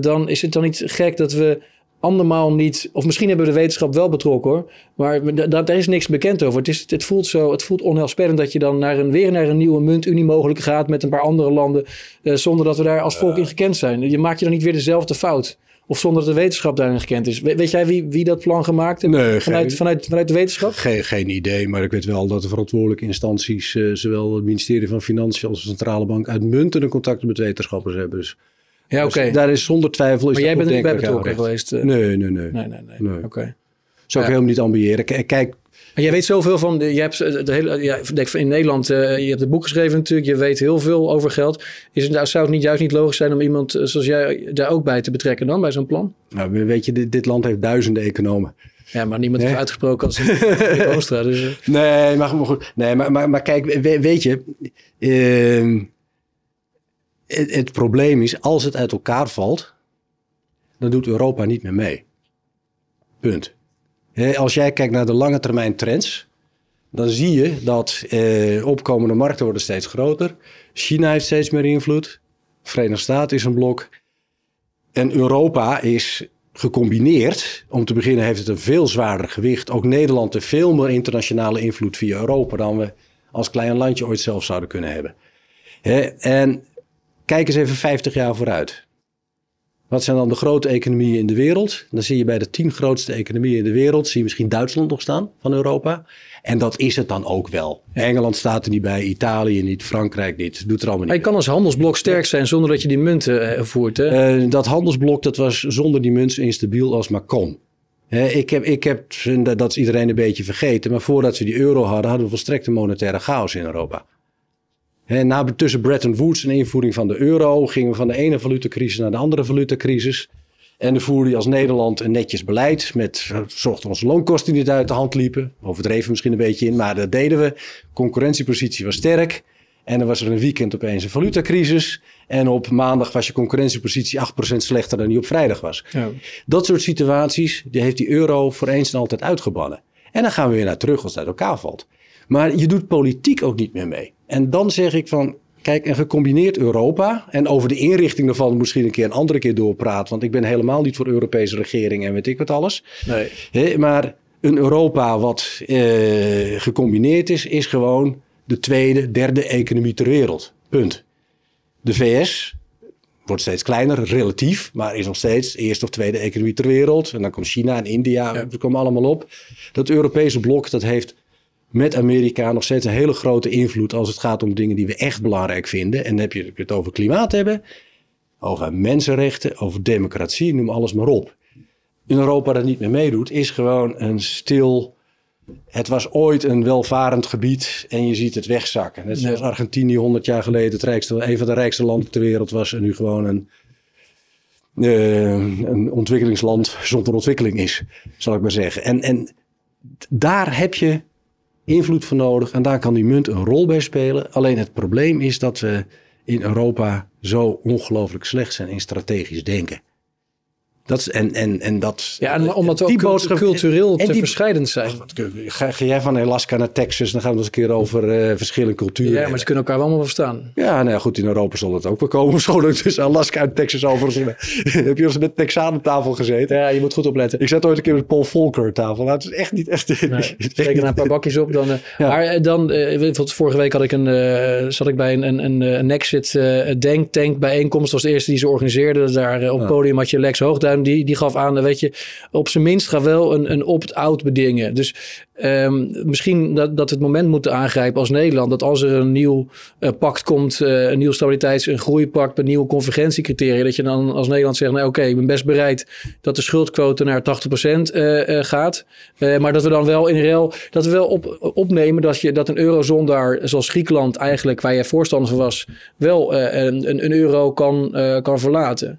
dan is het dan niet gek dat we andermaal niet, of misschien hebben we de wetenschap wel betrokken hoor, maar daar is niks bekend over. Het, is, het, voelt zo, het voelt onheilspellend dat je dan naar een, weer naar een nieuwe muntunie mogelijk gaat met een paar andere landen, eh, zonder dat we daar als volk in gekend zijn. Je maakt je dan niet weer dezelfde fout. Of zonder dat de wetenschap daarin gekend is. weet jij wie, wie dat plan gemaakt heeft? Nee, vanuit, geen, vanuit, vanuit de wetenschap? Geen, geen idee, maar ik weet wel dat de verantwoordelijke instanties, uh, zowel het ministerie van Financiën als de Centrale Bank, uitmuntende contacten met wetenschappers hebben. Dus ja, dus oké. daar is zonder twijfel. Is maar jij bent er niet bij betrokken geweest? Uh... Nee, nee, nee. Nee, nee, nee. nee. Oké. Zou ik helemaal niet ambiëren. Kijk. Maar jij weet zoveel van. Je hebt de hele. Ja, denk in Nederland. Uh, je hebt het boek geschreven natuurlijk. Je weet heel veel over geld. Is het, zou het niet juist niet logisch zijn om iemand zoals jij daar ook bij te betrekken dan bij zo'n plan? Nou, weet je, dit, dit land heeft duizenden economen. Ja, maar niemand heeft uitgesproken als een dus, uh... Nee, maar, goed. Nee, maar, maar, maar kijk, weet je... Uh, het, probleem is, als het uit elkaar valt... dan doet Europa niet meer mee. Punt. als jij kijkt naar de lange termijn trends... dan zie je dat uh, opkomende markten worden steeds groter. China heeft steeds meer invloed. Verenigde Staten is een blok. En Europa is gecombineerd. Om te beginnen heeft het een veel zwaarder gewicht. Ook Nederland heeft veel meer internationale invloed via Europa dan we als klein landje ooit zelf zouden kunnen hebben. en kijk eens even 50 jaar vooruit. Wat zijn dan de grote economieën in de wereld? Dan zie je bij de tien grootste economieën in de wereld, zie je misschien Duitsland nog staan van Europa. En dat is het dan ook wel. Engeland staat er niet bij, Italië niet, Frankrijk niet. Doet er allemaal niet. Je kan als handelsblok sterk zijn zonder dat je die munten uh, voert. Hè? Uh, dat handelsblok dat was zonder die munt instabiel als maar kon. ik heb, ik heb, dat is iedereen een beetje vergeten, maar voordat we die euro hadden, hadden we volstrekte monetaire chaos in Europa. He, na, tussen Bretton Woods en invoering van de euro gingen we van de ene valutacrisis naar de andere valutacrisis. En dan voerde je als Nederland een netjes beleid. Met zorgde onze loonkosten niet uit de hand liepen. Overdreven misschien een beetje in, maar dat deden we. Concurrentiepositie was sterk. En dan was er een weekend opeens een valutacrisis. En op maandag was je concurrentiepositie 8% slechter dan die op vrijdag was. Ja. Dat soort situaties die heeft die euro voor eens en altijd uitgebannen. En dan gaan we weer naar terug als het uit elkaar valt. Maar je doet politiek ook niet meer mee. En dan zeg ik van, Kijk, en gecombineerd Europa. En over de inrichting daarvan misschien een keer een andere keer doorpraten. Want ik ben helemaal niet voor Europese regering en weet ik wat alles. Nee. maar een Europa wat eh, gecombineerd is, is gewoon de tweede, derde economie ter wereld. Punt. De VS wordt steeds kleiner, relatief, maar is nog steeds eerste of tweede economie ter wereld. En dan komt China en India, ja. komen allemaal op. Dat Europese blok, dat heeft met Amerika nog steeds een hele grote invloed als het gaat om dingen die we echt belangrijk vinden. En dan heb je het over klimaat hebben, over mensenrechten, over democratie, noem alles maar op. In Europa dat niet meer meedoet, is gewoon een stil. Het was ooit een welvarend gebied en je ziet het wegzakken. Net zoals Argentinië 100 jaar geleden het rijkste, een van de rijkste landen ter wereld was en nu gewoon een, uh, een ontwikkelingsland zonder ontwikkeling is, zal ik maar zeggen. En, en daar heb je invloed voor nodig. En daar kan die munt een rol bij spelen. Alleen het probleem is dat we in Europa zo ongelooflijk slecht zijn in strategisch denken. Dat en, en, en dat, ja, en omdat we die ook cultureel te verscheidend zijn. ga, ga, jij van Alaska naar Texas, dan gaan we eens een keer over uh, verschillende culturen. Ja, maar ze kunnen elkaar wel allemaal verstaan. Ja, nou ja, goed, in Europa zal het ook wel komen. Zo tussen Alaska en Texas over. Heb je eens met Texaan aan tafel gezeten? Ja, je moet goed opletten. Ik zat ooit een keer met Paul Volcker aan tafel. Nou, het is echt niet echt... Nee, zeker een paar bakjes op. Dan, uh, Maar uh, dan, uh, vorige week had ik een, zat ik bij een, een, een Nexit denktank bijeenkomst. Dat was de eerste die ze organiseerden. Daar op het podium had je Lex Hoogduin die, die gaf aan, weet je, op zijn minst ga wel een, een opt-out bedingen. Dus um, misschien dat, dat we het moment moeten aangrijpen als Nederland, dat als er een nieuw uh, pact komt, uh, een nieuw stabiliteits- en groeipact met nieuwe convergentiecriteria, dat je dan als Nederland zegt, nou oké, ik ben best bereid dat de schuldquote naar 80% uh, gaat. maar dat we dan wel in rel, dat we wel op, opnemen dat, je, dat een eurozone daar, zoals Griekenland eigenlijk, waar jij voorstander van was, wel een, een, euro kan, kan verlaten.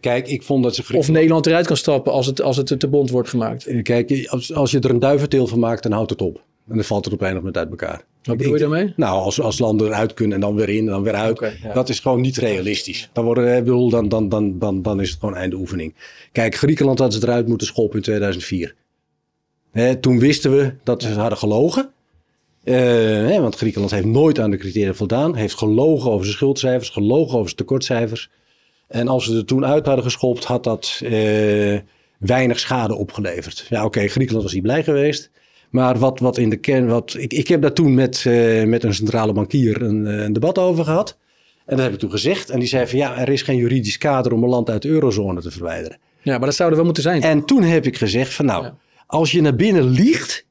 Kijk, ik vond dat ze... Of Nederland eruit kan stappen als het, als het te bond wordt gemaakt. Eh, kijk, als, als je er een duiventeel van maakt, dan houdt het op. En dan valt het op een moment uit elkaar. Wat bedoel je daarmee? Nou, als, als landen eruit kunnen en dan weer in en dan weer uit. Dat is gewoon niet realistisch. Dan, worden, bedoel, dan, dan, dan, dan, dan is het gewoon einde oefening. Kijk, Griekenland had ze eruit moeten schoppen in 2004. toen wisten we dat ze hadden gelogen. Uh, want Griekenland heeft nooit aan de criteria voldaan. Heeft gelogen over zijn schuldcijfers, gelogen over zijn tekortcijfers. En als ze er toen uit hadden geschopt, had dat uh, weinig schade opgeleverd. Ja, oké, Griekenland was niet blij geweest. Maar wat, wat in de kern, wat, ik, ik heb daar toen met, uh, met een centrale bankier een, eh, een, debat over gehad. En dat heb ik toen gezegd. En die zei van ja, er is geen juridisch kader om een land uit de eurozone te verwijderen. Ja, maar dat zou er wel moeten zijn. En toen heb ik gezegd van nou, als je naar binnen liegt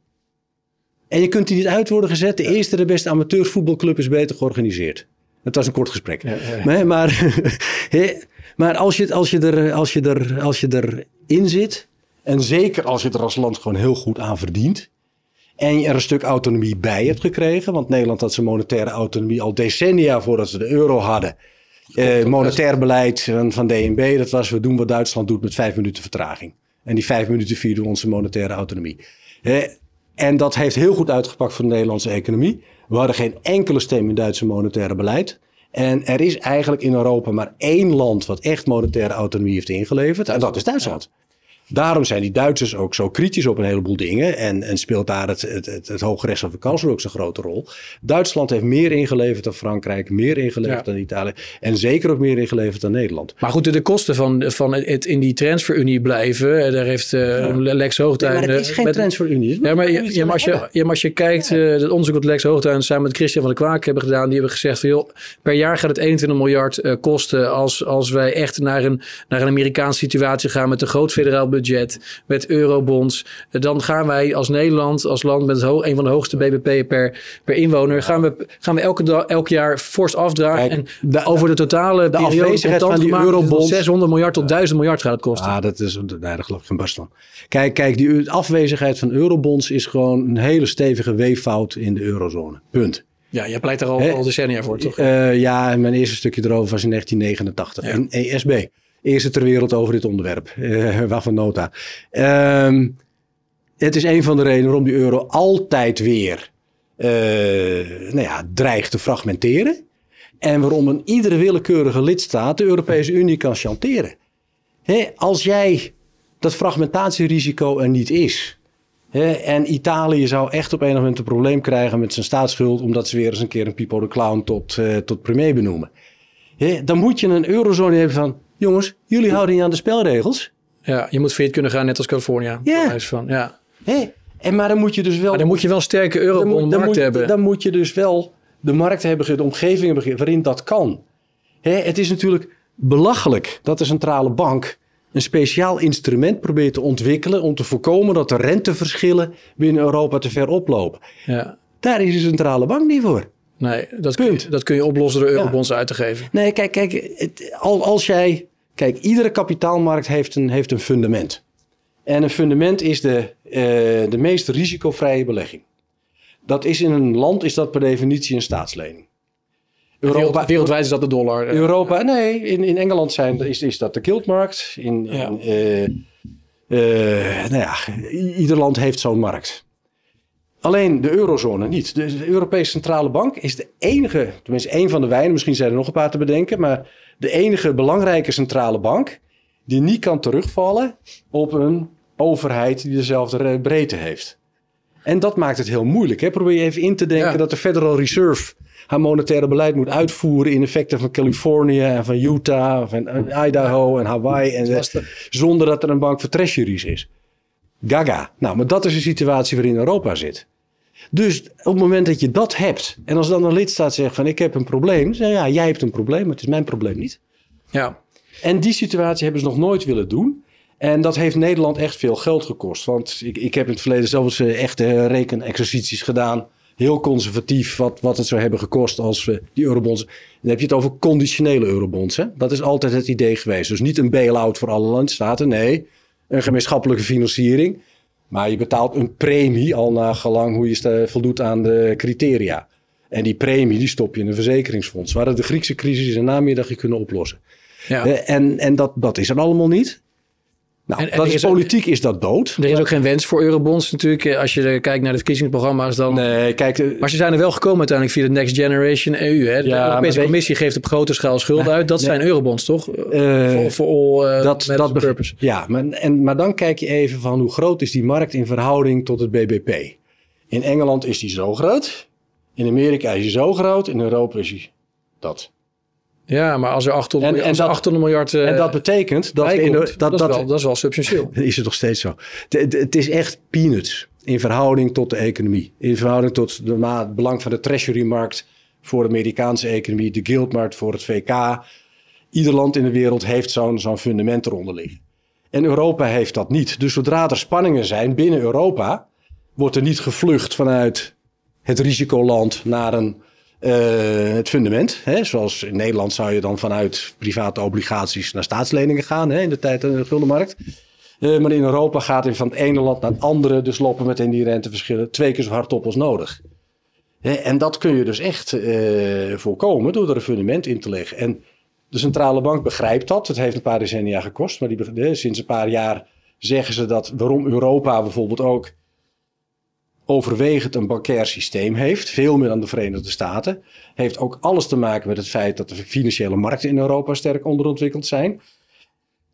en je kunt die niet uit worden gezet, de eerste de beste amateursvoetbalclub is beter georganiseerd. Het was een kort gesprek. Ja, ja. Maar, maar als, je, als, je er, als, je er, als je erin zit, en zeker als je er als land gewoon heel goed aan verdient, en je er een stuk autonomie bij hebt gekregen, want Nederland had zijn monetaire autonomie al decennia voordat ze de euro hadden. Eh, monetair beleid van, van DNB, dat was we doen wat Duitsland doet met vijf minuten vertraging. En die vijf minuten vierden onze monetaire autonomie. En dat heeft heel goed uitgepakt voor de Nederlandse economie. We hadden geen enkele stem in Duitse monetaire beleid. En er is eigenlijk in Europa maar één land wat echt monetaire autonomie heeft ingeleverd. En dat is Duitsland. Daarom zijn die Duitsers ook zo kritisch op een heleboel dingen. En, en speelt daar het, het, het, het Hoge Rechtshof ook zo'n grote rol. Duitsland heeft meer ingeleverd dan Frankrijk, meer ingeleverd dan Italië. En zeker ook meer ingeleverd dan Nederland. Maar goed, de kosten van, van het in die transferunie blijven. Eh, daar heeft uh, ja. Lex Hoogtuin... maar het is geen transferunie. Ja, maar, ja, maar, als je, ja, maar als je kijkt, ja. uh, het onderzoek dat Lex Hoogtuin samen met Christian van der Kwaak hebben gedaan. Die hebben gezegd van joh, per jaar gaat het 21 miljard uh, kosten als, als wij echt naar een, naar een Amerikaanse situatie gaan met een groot federaal budget met eurobonds. Dan gaan wij als Nederland, als land met een van de hoogste BBP per, per inwoner, gaan we, gaan we elke elk jaar fors afdragen. en de, over de totale de periode van die eurobonds. 600 miljard tot 1000 miljard gaat het kosten. Ah, dat is, nee, daar geloof ik geen barst van. Kijk, kijk, die afwezigheid van eurobonds is gewoon een hele stevige weeffout in de eurozone. Punt. Ja, je pleit er al, al decennia voor, toch? Uh, ja, mijn eerste stukje erover was in 1989 ja. in ESB eerste ter wereld over dit onderwerp. Uh, waarvan nota. Uh, het is een van de redenen waarom die euro altijd weer uh, nou ja, dreigt te fragmenteren. En waarom een iedere willekeurige lidstaat de Europese Unie kan chanteren. Als jij dat fragmentatierisico er niet is. En Italië zou echt op een moment een probleem krijgen met zijn staatsschuld. omdat ze weer eens een keer een Pipo de Clown tot, uh, tot premier benoemen. Dan moet je een eurozone hebben van jongens, jullie houden niet aan de spelregels. Ja, je moet failliet kunnen gaan, net als Californië. Ja. Van, ja. Hey, en maar dan moet je dus wel... Maar dan moet je wel sterke euro hebben. Dan moet je dus wel de markt hebben, de omgeving hebben waarin dat kan. Hè, het is natuurlijk belachelijk dat de centrale bank een speciaal instrument probeert te ontwikkelen om te voorkomen dat de renteverschillen binnen Europa te ver oplopen. Ja. Daar is de centrale bank niet voor. Nee, dat, kun je, dat kun je oplossen door eurobonds ja. uit te geven. Nee, kijk, kijk het, als jij. Kijk, iedere kapitaalmarkt heeft een, heeft een fundament. En een fundament is de, uh, de meest risicovrije belegging. Dat is in een land is dat per definitie een staatslening. Europa, wereldwijd is dat de dollar. Uh, Europa, nee, in, in Engeland zijn, is, is dat de guildmarkt. In, ja. in uh, nou ja, ieder land heeft zo'n markt. Alleen de eurozone niet. De Europese Centrale Bank is de enige, tenminste één van de weinigen, misschien zijn er nog een paar te bedenken, maar de enige belangrijke centrale bank die niet kan terugvallen op een overheid die dezelfde breedte heeft. En dat maakt het heel moeilijk. Hè? Probeer je even in te denken dat de Federal Reserve haar monetaire beleid moet uitvoeren in effecten van Californië en van Utah, van Idaho en Hawaii. En zonder dat er een bank voor treasuries is. Gaga. Nou, maar dat is de situatie waarin Europa zit. Dus op het moment dat je dat hebt, en als dan een lidstaat zegt van ik heb een probleem, zeg je, ja, jij hebt een probleem, maar het is mijn probleem niet. Ja. En die situatie hebben ze nog nooit willen doen. En dat heeft Nederland echt veel geld gekost. Want ik, ik heb in het verleden zelfs uh, echte rekenexercities gedaan. Heel conservatief wat, wat het zou hebben gekost als we die eurobonds... Dan heb je het over conditionele eurobonds. Hè? Dat is altijd het idee geweest. Dus niet een bail-out voor alle landstaten. Nee, een gemeenschappelijke financiering. Maar je betaalt een premie al naar gelang hoe je voldoet aan de criteria. En die premie die stop je in een verzekeringsfonds. Waar de Griekse crisis in namiddag je kunnen oplossen. Ja. Eh, en en dat, dat is er allemaal niet. Nou, en, dat is, politiek is dat dood. Er is ook geen wens voor eurobonds natuurlijk. Eh, als je kijkt naar de verkiezingsprogramma's dan... Nee, kijk... Eh, maar ze zijn er wel gekomen uiteindelijk via de Next Generation EU. Hè? De ja, Europese Commissie geeft op grote schaal schulden uit. Dat zijn eurobonds, toch? Uh, voor all uh, dat, dat purpose. Ja, maar, en, maar dan kijk je even van hoe groot is die markt in verhouding tot het BBP. In Engeland is die zo groot. In Amerika is die zo groot. In Europa is die dat. Ja, maar als er 800, en, en dat, 800 miljard. Uh, en dat betekent dat, in dat, dat, is wel, dat is wel substantieel. Is het nog steeds zo? Het, het is echt peanuts in verhouding tot de economie. In verhouding tot de, het belang van de treasurymarkt voor de Amerikaanse economie, de guildmarkt voor het VK. Ieder land in de wereld heeft zo'n zo'n fundament eronder liggen. En Europa heeft dat niet. Dus zodra er spanningen zijn binnen Europa, wordt er niet gevlucht vanuit het risicoland naar een uh, het fundament. Hè? Zoals in Nederland zou je dan vanuit private obligaties naar staatsleningen gaan hè? in de tijd van de guldenmarkt. Uh, maar in Europa gaat het van het ene land naar het andere. Dus lopen meteen die renteverschillen twee keer zo hard als nodig. Hè? En dat kun je dus echt uh, voorkomen door er een fundament in te leggen. En de centrale bank begrijpt dat. Het heeft een paar decennia gekost. Maar die, sinds een paar jaar zeggen ze dat waarom Europa bijvoorbeeld ook overwegend een bankair systeem heeft, veel meer dan de Verenigde Staten, heeft ook alles te maken met het feit dat de financiële markten in Europa sterk onderontwikkeld zijn.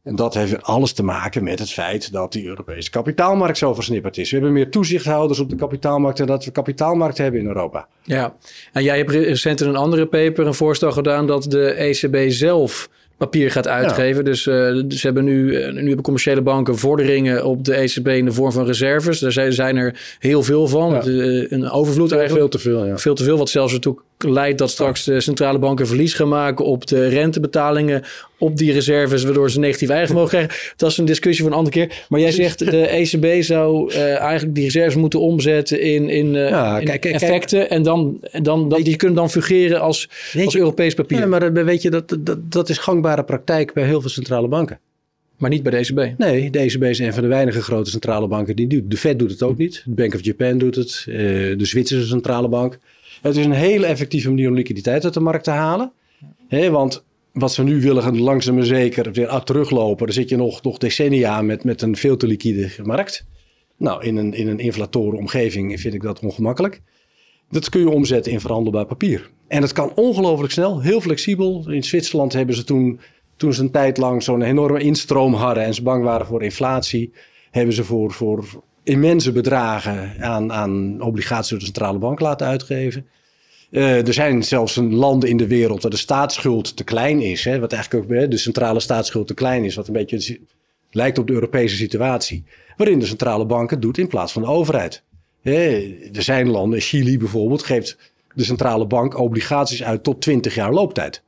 En dat heeft alles te maken met het feit dat die Europese kapitaalmarkt zo versnipperd is. We hebben meer toezichthouders op de kapitaalmarkt dan dat we kapitaalmarkt hebben in Europa. Ja, en jij hebt recent in een andere paper een voorstel gedaan dat de ECB zelf papier gaat uitgeven. Dus, uh, ze hebben nu, uh, nu hebben commerciële banken vorderingen op de ECB in de vorm van reserves. Daar zijn, er heel veel van. Ja. De, een overvloed eigenlijk. Veel te veel, ja. Veel te veel, wat zelfs ertoe leidt dat straks de centrale banken verlies gaan maken op de rentebetalingen op die reserves, waardoor ze negatief eigenvermogen krijgen. Dat is een discussie van een andere keer. Maar jij zegt de ECB zou uh, eigenlijk die reserves moeten omzetten in, in, uh, ja, in kijk, kijk, effecten. Kijk. En dan, dan, dan die kunnen dan fungeren als, als Europees papier. Ja, maar weet je, dat, dat, dat is gangbare praktijk bij heel veel centrale banken. Maar niet bij de ECB? Nee, de ECB is een van de weinige grote centrale banken die doet. De Fed doet het ook niet. De Bank of Japan doet het. Uh, de Zwitserse centrale bank. Het is een hele effectieve manier om liquiditeit uit de markt te halen. Want wat ze nu willen, langzaam maar zeker weer teruglopen. Dan zit je nog, nog decennia met, met een veel te liquide markt. Nou, in een, in een omgeving vind ik dat ongemakkelijk. Dat kun je omzetten in verhandelbaar papier. En het kan ongelooflijk snel, heel flexibel. In Zwitserland hebben ze toen, toen ze een tijd lang zo'n enorme instroom hadden en ze bang waren voor inflatie, hebben ze voor, voor immense bedragen aan, aan obligaties door de centrale bank laten uitgeven. Uh, er zijn zelfs landen in de wereld waar de staatsschuld te klein is. Hè, wat eigenlijk ook de centrale staatsschuld te klein is. Wat een beetje lijkt op de Europese situatie. Waarin de centrale bank het doet in plaats van de overheid. er zijn landen, Chili bijvoorbeeld, geeft de centrale bank obligaties uit tot 20 jaar looptijd.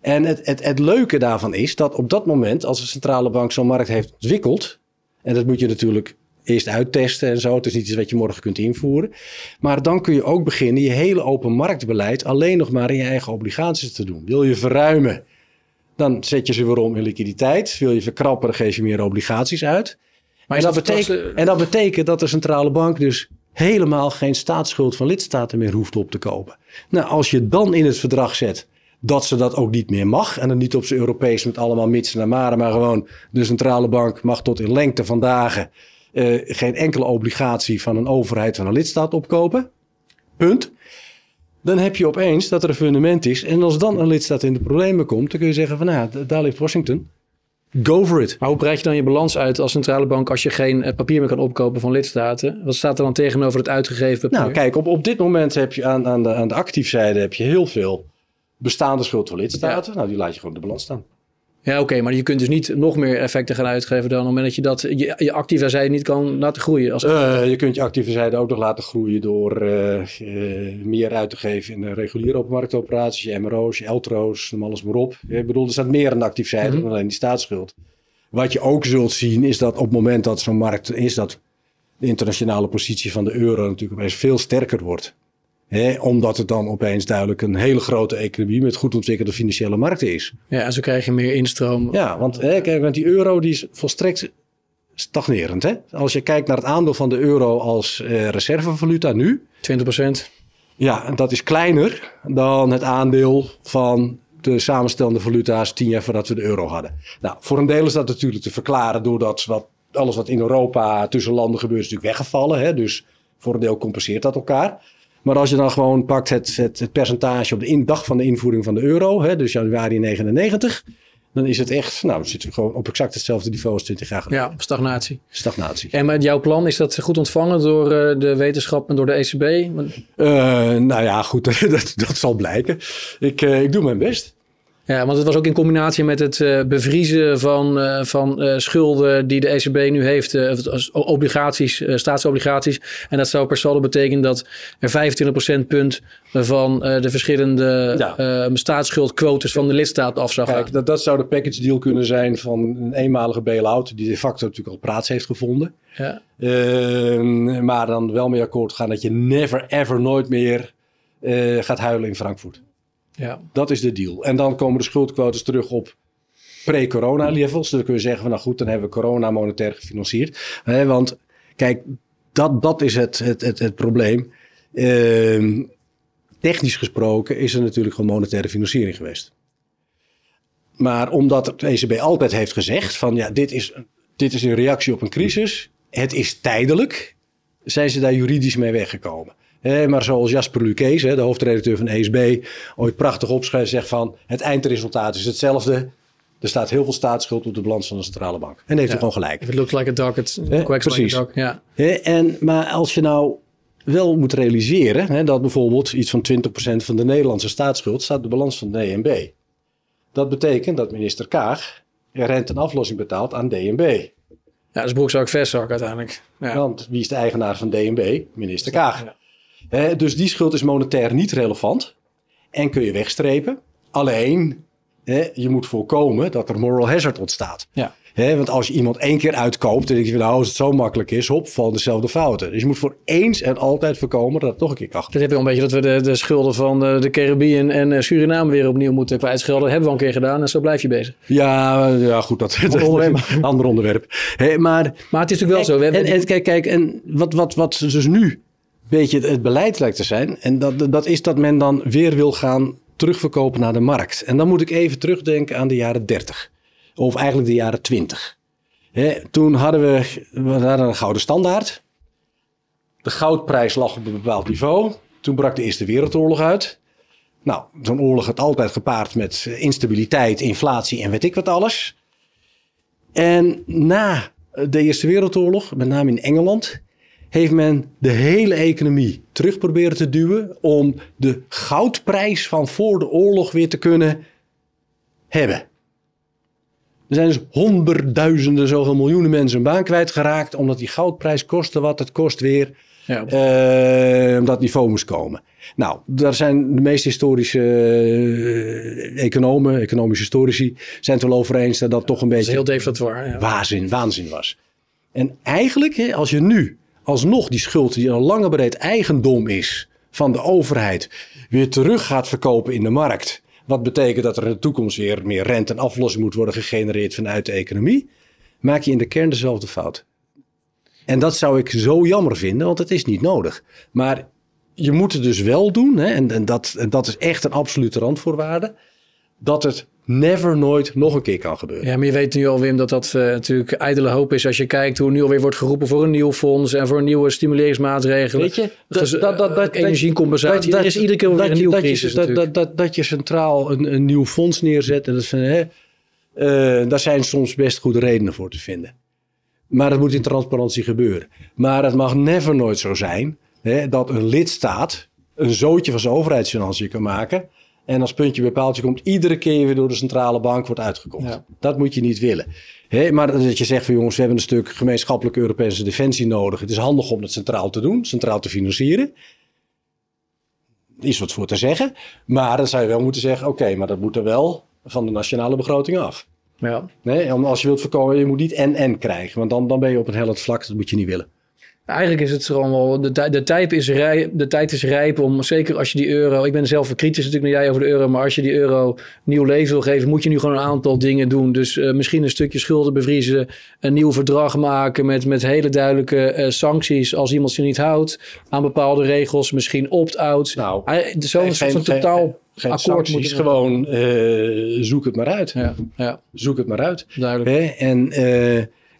En het, het, het leuke daarvan is dat op dat moment, als de centrale bank zo'n markt heeft ontwikkeld. En dat moet je natuurlijk eerst uittesten en zo. Het is niet iets wat je morgen kunt invoeren. Maar dan kun je ook beginnen je hele open marktbeleid alleen nog maar in je eigen obligaties te doen. Wil je verruimen, dan zet je ze weer om in liquiditeit. Wil je verkrappen, dan geef je meer obligaties uit. Maar en, dat betekent, en dat betekent dat de centrale bank dus helemaal geen staatsschuld van lidstaten meer hoeft op te kopen. Nou, als je dan in het verdrag zet dat ze dat ook niet meer mag. En dan niet op zijn Europees met allemaal mitsen en maren, maar gewoon de centrale bank mag tot in lengte van dagen uh, geen enkele obligatie van een overheid van een lidstaat opkopen. Punt. Dan heb je opeens dat er een fundament is. En als dan een lidstaat in de problemen komt, dan kun je zeggen van nou, daar ligt Washington. Go for it. Maar hoe breid je dan je balans uit als centrale bank als je geen eh, papier meer kan opkopen van lidstaten? Wat staat er dan tegenover het uitgegeven papier? Nou, kijk, op, op dit moment heb je aan, aan de, aan de actiefzijde heb je heel veel bestaande schuld van lidstaten. Nou, die laat je gewoon de balans staan. Ja, oké, maar je kunt dus niet nog meer effecten gaan uitgeven dan op het moment dat je dat je, je actieve zijde niet kan laten groeien. Als... Uh, je kunt je actieve zijde ook nog laten groeien door uh, uh, meer uit te geven in de reguliere openmarktoperaties, je MRO's, je LTRO's, noem alles maar op. Ik bedoel, er staat meer aan de actieve zijde mm dan alleen die staatsschuld. Wat je ook zult zien is dat op het moment dat zo'n markt is, dat de internationale positie van de euro natuurlijk opeens veel sterker wordt omdat het dan opeens duidelijk een hele grote economie met goed ontwikkelde financiële markten is. Ja, en zo krijg je meer instroom. Ja, want, kijk, want die euro die is volstrekt stagnerend. Hè? Als je kijkt naar het aandeel van de euro als uh, reservevaluta nu. 20% Ja, dat is kleiner dan het aandeel van de samenstellende valuta's tien jaar voordat we de euro hadden. Nou, voor een deel is dat natuurlijk te verklaren doordat wat, alles wat in Europa tussen landen gebeurt is natuurlijk weggevallen. Hè? Dus voor een deel compenseert dat elkaar. Maar als je dan gewoon pakt het, het, het percentage op de in, dag van de invoering van de euro, hè, dus januari 99, dan is het echt, nou, dan zitten we gewoon op exact hetzelfde niveau als 20 jaar geleden. Ja, stagnatie. Stagnatie. En met jouw plan, is dat goed ontvangen door uh, de wetenschap en door de ECB? Uh, nou ja, goed, dat, dat zal blijken. Ik, uh, ik doe mijn best. Ja, want het was ook in combinatie met het uh, bevriezen van, uh, van uh, schulden die de ECB nu heeft, obligaties, staatsobligaties. En dat zou per saldo betekenen dat er 25% punt van de verschillende ja. staatsschuldquotes van de lidstaat af zou Kijk, Dat, dat zou de package deal kunnen zijn van een eenmalige bail-out, die de facto natuurlijk al plaats heeft gevonden. Ja. Ehm, maar dan wel mee akkoord gaan dat je never ever nooit meer gaat huilen in Frankfurt. Ja. Dat is de deal. En dan komen de schuldquotes terug op pre-corona levels. dan kun je zeggen van nou goed, dan hebben we corona monetair gefinancierd. want kijk, dat, dat is het, het, het, het probleem. Ehm, technisch gesproken is er natuurlijk gewoon monetaire financiering geweest. Maar omdat de ECB altijd heeft gezegd van ja, dit is dit is een reactie op een crisis. Het is tijdelijk. Zijn ze daar juridisch mee weggekomen? Maar zoals Jasper Lukees, de hoofdredacteur van ESB, ooit prachtig opschrijft, zegt van het eindresultaat is hetzelfde. Er staat heel veel staatsschuld op de balans van de centrale bank. En heeft ja. hij gewoon gelijk. If it looks like a like duck. Ja. en, maar als je nou wel moet realiseren hè, dat bijvoorbeeld iets van 20% van de Nederlandse staatsschuld staat op de balans van DNB. Dat betekent dat minister Kaag rente en aflossing betaalt aan DNB. Ja, dus broekzak, vestzak uiteindelijk. Ja. Want wie is de eigenaar van DNB? Minister Kaag. Ja. Dus die schuld is monetair niet relevant en kun je wegstrepen. Alleen, je moet voorkomen dat er moral hazard ontstaat. Ja want als je iemand één keer uitkoopt, dan denk je, nou, als het zo makkelijk is, hop, vallen dezelfde fouten. Dus je moet voor eens en altijd voorkomen dat het nog een keer kan. Dat heb je al een beetje dat we de, de schulden van de, de Caribbean en uh, Suriname weer opnieuw moeten kwijtschelden. Dat hebben we al een keer gedaan en zo blijf je bezig. Ja, ja goed, dat is een ander onderwerp. maar, maar het is natuurlijk wel zo. En, en, kijk, kijk, en wat, wat, wat dus nu beetje het beleid lijkt te zijn, en dat, dat is dat men dan weer wil gaan terugverkopen naar de markt. En dan moet ik even terugdenken aan de jaren 30. Of eigenlijk de jaren 20. toen hadden we, we hadden een gouden standaard. De goudprijs lag op een bepaald niveau. Toen brak de Eerste Wereldoorlog uit. Nou, zo'n oorlog had altijd gepaard met instabiliteit, inflatie en weet ik wat alles. En na de Eerste Wereldoorlog, met name in Engeland, heeft men de hele economie terug proberen te duwen om de goudprijs van voor de oorlog weer te kunnen hebben. Er zijn dus honderdduizenden, zoveel miljoenen mensen een baan kwijtgeraakt. Omdat die goudprijs kostte wat het kost weer. Ja. Uh, omdat niveau moest komen. Nou, daar zijn de meeste historische uh, economen, economische historici, zijn het wel over eens dat dat toch een beetje. heel deflatoire. Ja. Waanzin, waanzin was. En eigenlijk, als je nu alsnog die schuld, die al lange breed eigendom is van de overheid, weer terug gaat verkopen in de markt. Wat betekent dat er in de toekomst weer meer rente en aflossing moet worden gegenereerd vanuit de economie. Maak je in de kern dezelfde fout. En dat zou ik zo jammer vinden, want het is niet nodig. Maar je moet het dus wel doen, hè, en, en, dat, en dat is echt een absolute randvoorwaarde, dat het never nooit nog een keer kan gebeuren. Ja, maar je weet nu al, Wim, dat dat uh, natuurlijk ijdele hoop is als je kijkt hoe nu alweer wordt geroepen voor een nieuw fonds en voor nieuwe stimuleringsmaatregelen. Weet je, dat, dat, dat, dat energiecompensatie. Dat, er is iedere keer weer een nieuwe dat crisis. Je, dat, dat, dat, je centraal een, een nieuw fonds neerzet en dat hè, uh, daar zijn soms best goede redenen voor te vinden. Maar dat moet in transparantie gebeuren. Maar het mag never nooit zo zijn hè, dat een lidstaat een zootje van zijn overheidsfinanciën kan maken en als puntje bij paaltje komt, iedere keer weer door de centrale bank wordt uitgekocht. Dat moet je niet willen. maar dat je zegt van jongens, we hebben een stuk gemeenschappelijke Europese defensie nodig. Het is handig om het centraal te doen, centraal te financieren. Is wat voor te zeggen. Maar dan zou je wel moeten zeggen, oké, maar dat moet er wel van de nationale begroting af. Ja. Nee, als je wilt voorkomen, je moet niet en-en krijgen. Want dan, dan ben je op een hellend vlak, dat moet je niet willen. Eigenlijk is het gewoon wel, de, de, tijd is rijp, de tijd is rijp om, zeker als je die euro, ik ben zelf kritisch natuurlijk naar jij over de euro, maar als je die euro nieuw leven wil geven, moet je nu gewoon een aantal dingen doen. Dus uh, misschien een stukje schulden bevriezen, een nieuw verdrag maken met, met hele duidelijke uh, sancties als iemand zich niet houdt aan bepaalde regels, misschien opt-out. Nou, zo'n zo totaal geen akkoord moet je gewoon uh, zoek het maar uit. Ja, ja. Zoek het maar uit. Duidelijk. Hè? En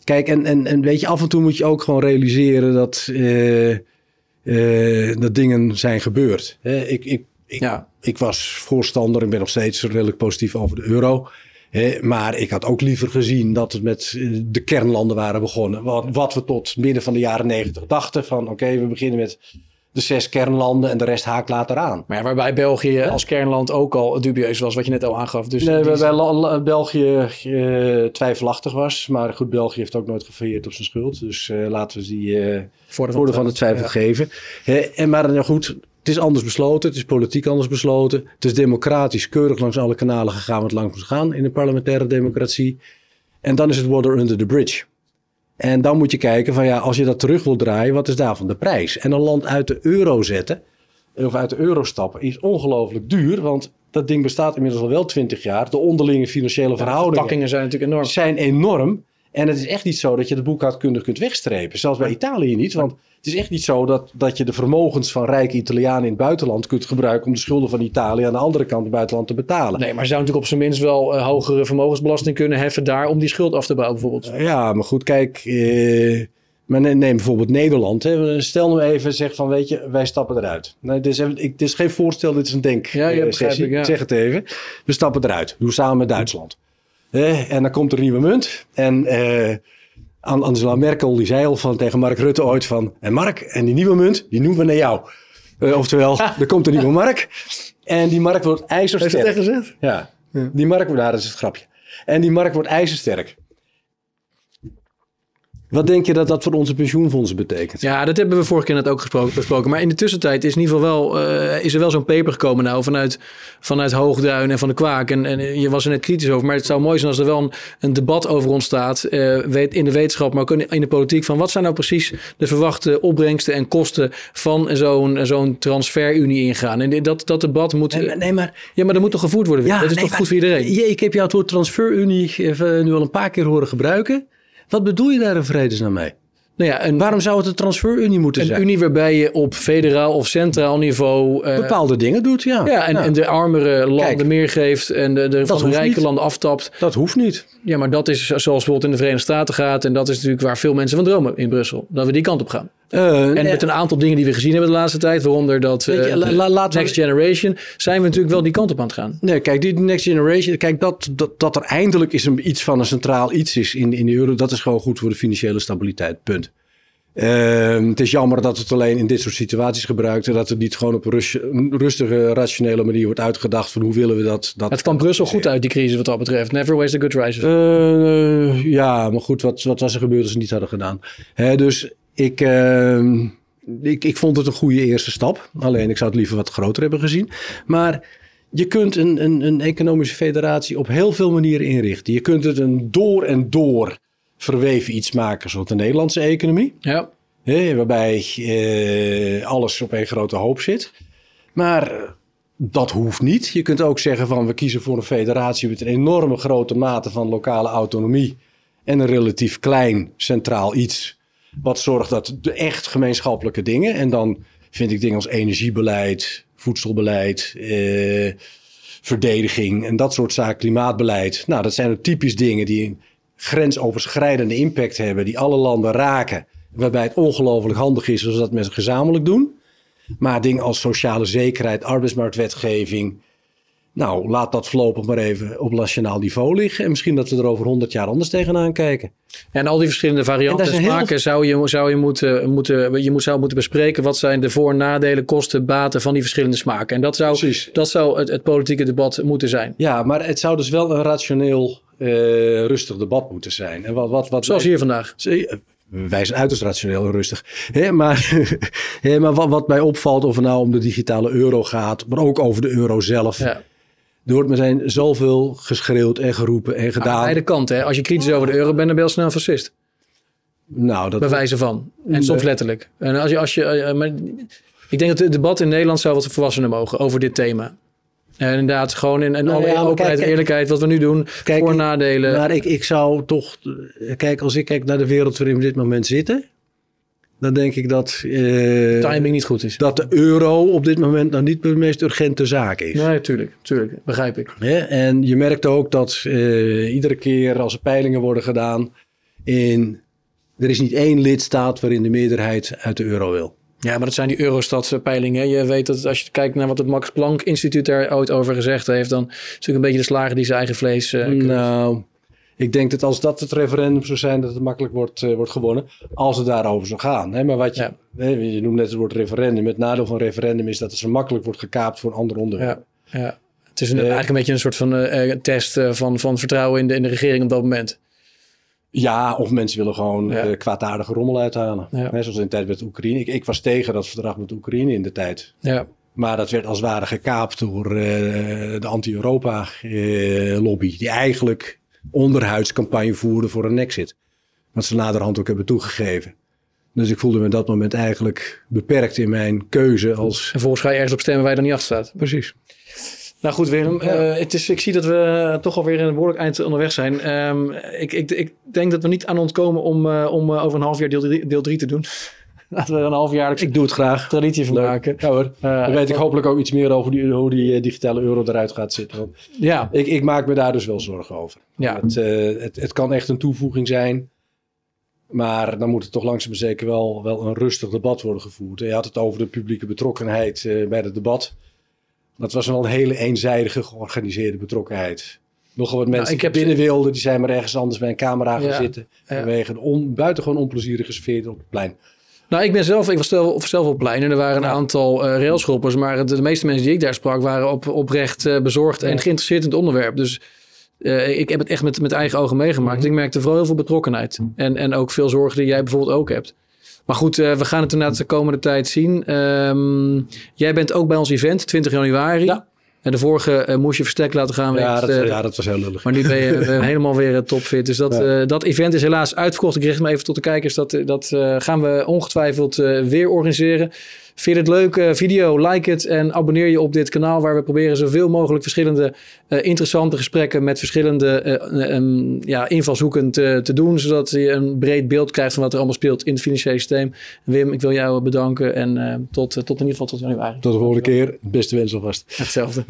Kijk, en, en, en weet je, af en toe moet je ook gewoon realiseren dat, uh, uh, dat dingen zijn gebeurd. Ik, ik, ik, ja. ik was voorstander en ben nog steeds redelijk positief over de euro. Maar ik had ook liever gezien dat het met eh, de kernlanden waren begonnen. Wat, wat we tot midden van de jaren negentig dachten. Van oké, we beginnen met de zes kernlanden en de rest haakt later aan. Maar ja, waarbij België als kernland ook al dubieus was, wat je net al aangaf. Dus nee, waarbij België uh, twijfelachtig was. Maar goed, België heeft ook nooit gefailleerd op zijn schuld. Dus uh, laten we die uh, voordeel van de twijfel geven. en maar nou goed, het is anders besloten. Het is politiek anders besloten. Het is democratisch keurig langs alle kanalen gegaan wat langs moet gaan in de parlementaire democratie. En dan is het water under the bridge. En dan moet je kijken van ja, als je dat terug wil draaien, wat is daarvan de prijs? En een land uit de euro zetten, of uit de euro stappen, is ongelooflijk duur. Want dat ding bestaat inmiddels al wel twintig jaar. De onderlinge financiële verhoudingen zijn natuurlijk enorm. Zijn enorm. En het is echt niet zo dat je de boekhoudkundig kunt wegstrepen. Zelfs bij Italië niet. Want het is echt niet zo dat, dat je de vermogens van rijke Italianen in het buitenland kunt gebruiken om de schulden van Italië aan de andere kant het buitenland te betalen. Nee, maar zou natuurlijk op zijn minst wel uh, hogere vermogensbelasting kunnen heffen daar om die schuld af te bouwen bijvoorbeeld. ja, maar goed, kijk. Eh, maar neem bijvoorbeeld Nederland. Hè. Stel nou even, zeg van, weet je, wij stappen eruit. Nee, dit, is ik, dit is geen voorstel, dit is een denk. Ja, ja, ik, ja. zeg het even. We stappen eruit. Doen samen met Duitsland. En dan komt er een nieuwe munt. En uh, Angela Merkel die zei al van, tegen Mark Rutte ooit van... En Mark, en die nieuwe munt, die noemen we naar jou. Uh, oftewel, er komt een nieuwe Mark. En die Mark wordt ijzersterk. Heeft dat echt gezegd? Ja. ja. Die Mark, daar is het grapje. En die Mark wordt ijzersterk. Wat denk je dat dat voor onze pensioenfondsen betekent? Ja, dat hebben we vorige keer net ook gesproken, besproken. Maar in de tussentijd is, in ieder geval wel, uh, is er wel zo'n paper gekomen nou vanuit, vanuit Hoogduin en van de Kwaak. En, en je was er net kritisch over. Maar het zou mooi zijn als er wel een, een debat over ontstaat. Uh, weet, in de wetenschap, maar ook in de politiek. Van wat zijn nou precies de verwachte opbrengsten en kosten van zo'n zo'n transferunie ingaan? En dat, dat debat moet... Nee, nee, maar... Ja, maar dat moet toch gevoerd worden? Ja, dat is toch goed voor iedereen? Je, ik heb jou het woord transferunie nu al een paar keer horen gebruiken. Wat bedoel je daar in vredesnaam mee? Nou ja, en waarom zou het een transferunie moeten zijn? Een unie waarbij je op federaal of centraal niveau... Uh, Bepaalde dingen doet, ja. Ja, en, en de armere landen Kijk, meer geeft en de, de, van rijke niet. landen aftapt. Dat hoeft niet. Ja, maar dat is zoals bijvoorbeeld in de Verenigde Staten gaat. En dat is natuurlijk waar veel mensen van dromen in Brussel. Dat we die kant op gaan. Uh, en met een aantal dingen die we gezien hebben de laatste tijd, waaronder dat uh, je, la, la, Next Generation, zijn we natuurlijk wel die kant op aan het gaan. Nee, kijk, die Next Generation, kijk, dat, dat, dat er eindelijk is een, iets van een centraal iets is in, in de euro, dat is gewoon goed voor de financiële stabiliteit. Punt. Uh, het is jammer dat het alleen in dit soort situaties gebruikt en dat het niet gewoon op een rustige, rationele manier wordt uitgedacht van hoe willen we dat. dat het kwam Brussel goed uit, die crisis wat dat betreft. Never waste a good crisis. Uh, ja, maar goed, wat, wat was er gebeurd als ze het niet hadden gedaan? Hè, dus ik, uh, ik, ik vond het een goede eerste stap. Alleen ik zou het liever wat groter hebben gezien. Maar je kunt een, een, een economische federatie op heel veel manieren inrichten. Je kunt het een door en door verweven iets maken zoals de Nederlandse economie. Ja. Hè, waarbij eh, alles op één grote hoop zit. Maar dat hoeft niet. Je kunt ook zeggen van we kiezen voor een federatie met een enorme grote mate van lokale autonomie. En een relatief klein centraal iets. Wat zorgt dat de echt gemeenschappelijke dingen. En dan vind ik dingen als energiebeleid, voedselbeleid, eh, verdediging en dat soort zaken, klimaatbeleid. Nou, dat zijn typisch dingen die grensoverschrijdende impact hebben, die alle landen raken. Waarbij het ongelooflijk handig is als we dat met gezamenlijk doen. Maar dingen als sociale zekerheid, arbeidsmarktwetgeving. Nou, laat dat voorlopig maar even op nationaal niveau liggen. En misschien dat we er over honderd jaar anders tegenaan kijken. En al die verschillende varianten en smaken zou je, zou je, moeten, moeten, je moet, zou moeten bespreken. Wat zijn de voor- nadelen, kosten, baten van die verschillende smaken. En dat zou, dat zou het, het politieke debat moeten zijn. Ja, maar het zou dus wel een rationeel uh, rustig debat moeten zijn. En wat, wat, wat Zoals hier vandaag. Wij zijn uiterst rationeel en rustig. Maar maar wat, wat mij opvalt, of het nou om de digitale euro gaat, maar ook over de euro zelf. Ja. Er wordt meteen zoveel geschreeuwd en geroepen en gedaan. Aan beide kanten. Hè? Als je kritisch over de euro bent, dan ben je snel fascist. Nou, dat... Bij wijze van. En soms letterlijk. En als je, als je, uh, maar ik denk dat het debat in Nederland zou wat volwassener mogen over dit thema. En inderdaad, gewoon in, in nou, alle ja, openheid en eerlijkheid wat we nu doen, kijk, voor nadelen. Maar ik, ik zou toch, kijk, als ik kijk naar de wereld waarin we dit moment zitten, dan denk ik dat... Uh, Timing niet goed is. Dat de euro op dit moment nou niet de meest urgente zaak is. Nee, tuurlijk, tuurlijk, begrijp ik. Ja, en je merkt ook dat uh, iedere keer als er peilingen worden gedaan, in, er is niet één lidstaat waarin de meerderheid uit de euro wil. Ja, maar dat zijn die Eurostat-peilingen. Je weet dat als je kijkt naar wat het Max Planck Instituut er ooit over gezegd heeft, dan is het natuurlijk een beetje de slager die zijn eigen vlees. Uh, nou, ik denk dat als dat het referendum zou zijn, dat het makkelijk wordt, uh, wordt gewonnen. Als het daarover zou gaan. Hè? Maar wat je, ja. je noemt net het woord referendum. Het nadeel van referendum is dat het zo makkelijk wordt gekaapt voor een ander onderwerp. Ja, ja. Het is een, uh, eigenlijk een beetje een soort van uh, test van, van vertrouwen in de, in de regering op dat moment. Ja, of mensen willen gewoon ja. kwaadaardige rommel uithalen. Ja. zoals in de tijd met Oekraïne. Ik, ik, was tegen dat verdrag met Oekraïne in de tijd. Ja. Maar dat werd als het ware gekaapt door uh, de anti-Europa-lobby. Uh, die eigenlijk onderhuidscampagne voerde voor een exit. Wat ze naderhand ook hebben toegegeven. Dus ik voelde me in dat moment eigenlijk beperkt in mijn keuze als... En volgens ga je ergens op stemmen waar je dan niet achter staat. Precies. Nou goed, Willem. het is, ik zie dat we toch alweer een behoorlijk eind onderweg zijn. Ehm, ik, ik, ik, denk dat we niet aan ontkomen om, om over een half jaar deel 3 te doen. Laten we er een half jaar ik doe het graag. traditie van maken. Ja hoor. Uh, Dan weet ik hopelijk ook iets meer over die, hoe die digitale euro eruit gaat zitten. Want ja. ik, ik maak me daar dus wel zorgen over. Ja. Het, het, het kan echt een toevoeging zijn. Maar dan moet er toch langzaam zeker wel, wel een rustig debat worden gevoerd. Je had het over de publieke betrokkenheid bij het debat. Dat was wel een hele eenzijdige georganiseerde betrokkenheid. Nogal wat mensen nou, die binnen wilden, die zijn maar ergens anders bij een camera gaan zitten. Ja. Vanwege een on, buitengewoon onplezierige sfeer op het plein. Nou, ik ben zelf, ik was zelf, zelf op plein en er waren een aantal uh, railschoppers. Maar de, meeste mensen die ik daar sprak waren op, oprecht uh, bezorgd en geïnteresseerd in het onderwerp. Dus uh, ik heb het echt met, met eigen ogen meegemaakt. Mm -hmm. Ik merkte vooral heel veel betrokkenheid. En, en ook veel zorgen die jij bijvoorbeeld ook hebt. Maar goed, we gaan het inderdaad de komende tijd zien. Um, jij bent ook bij ons event, 20 januari. Ja. En de vorige uh, moest je verstek laten gaan. Ja, dat, ja, dat was heel lullig. Maar nu ben je helemaal weer topfit. Dus dat, ja. uh, dat event is helaas uitverkocht. Ik richt me even tot de kijkers. Dat, dat gaan we ongetwijfeld weer organiseren. Vind je het leuk? video, like het en abonneer je op dit kanaal. Waar we proberen zoveel mogelijk verschillende interessante gesprekken met verschillende um, ja, invalshoeken te, te, doen. Zodat je een breed beeld krijgt van wat er allemaal speelt in het financiële systeem. Wim, ik wil jou bedanken en tot, tot in ieder geval tot januari. Tot de volgende keer. Beste wens alvast. Hetzelfde.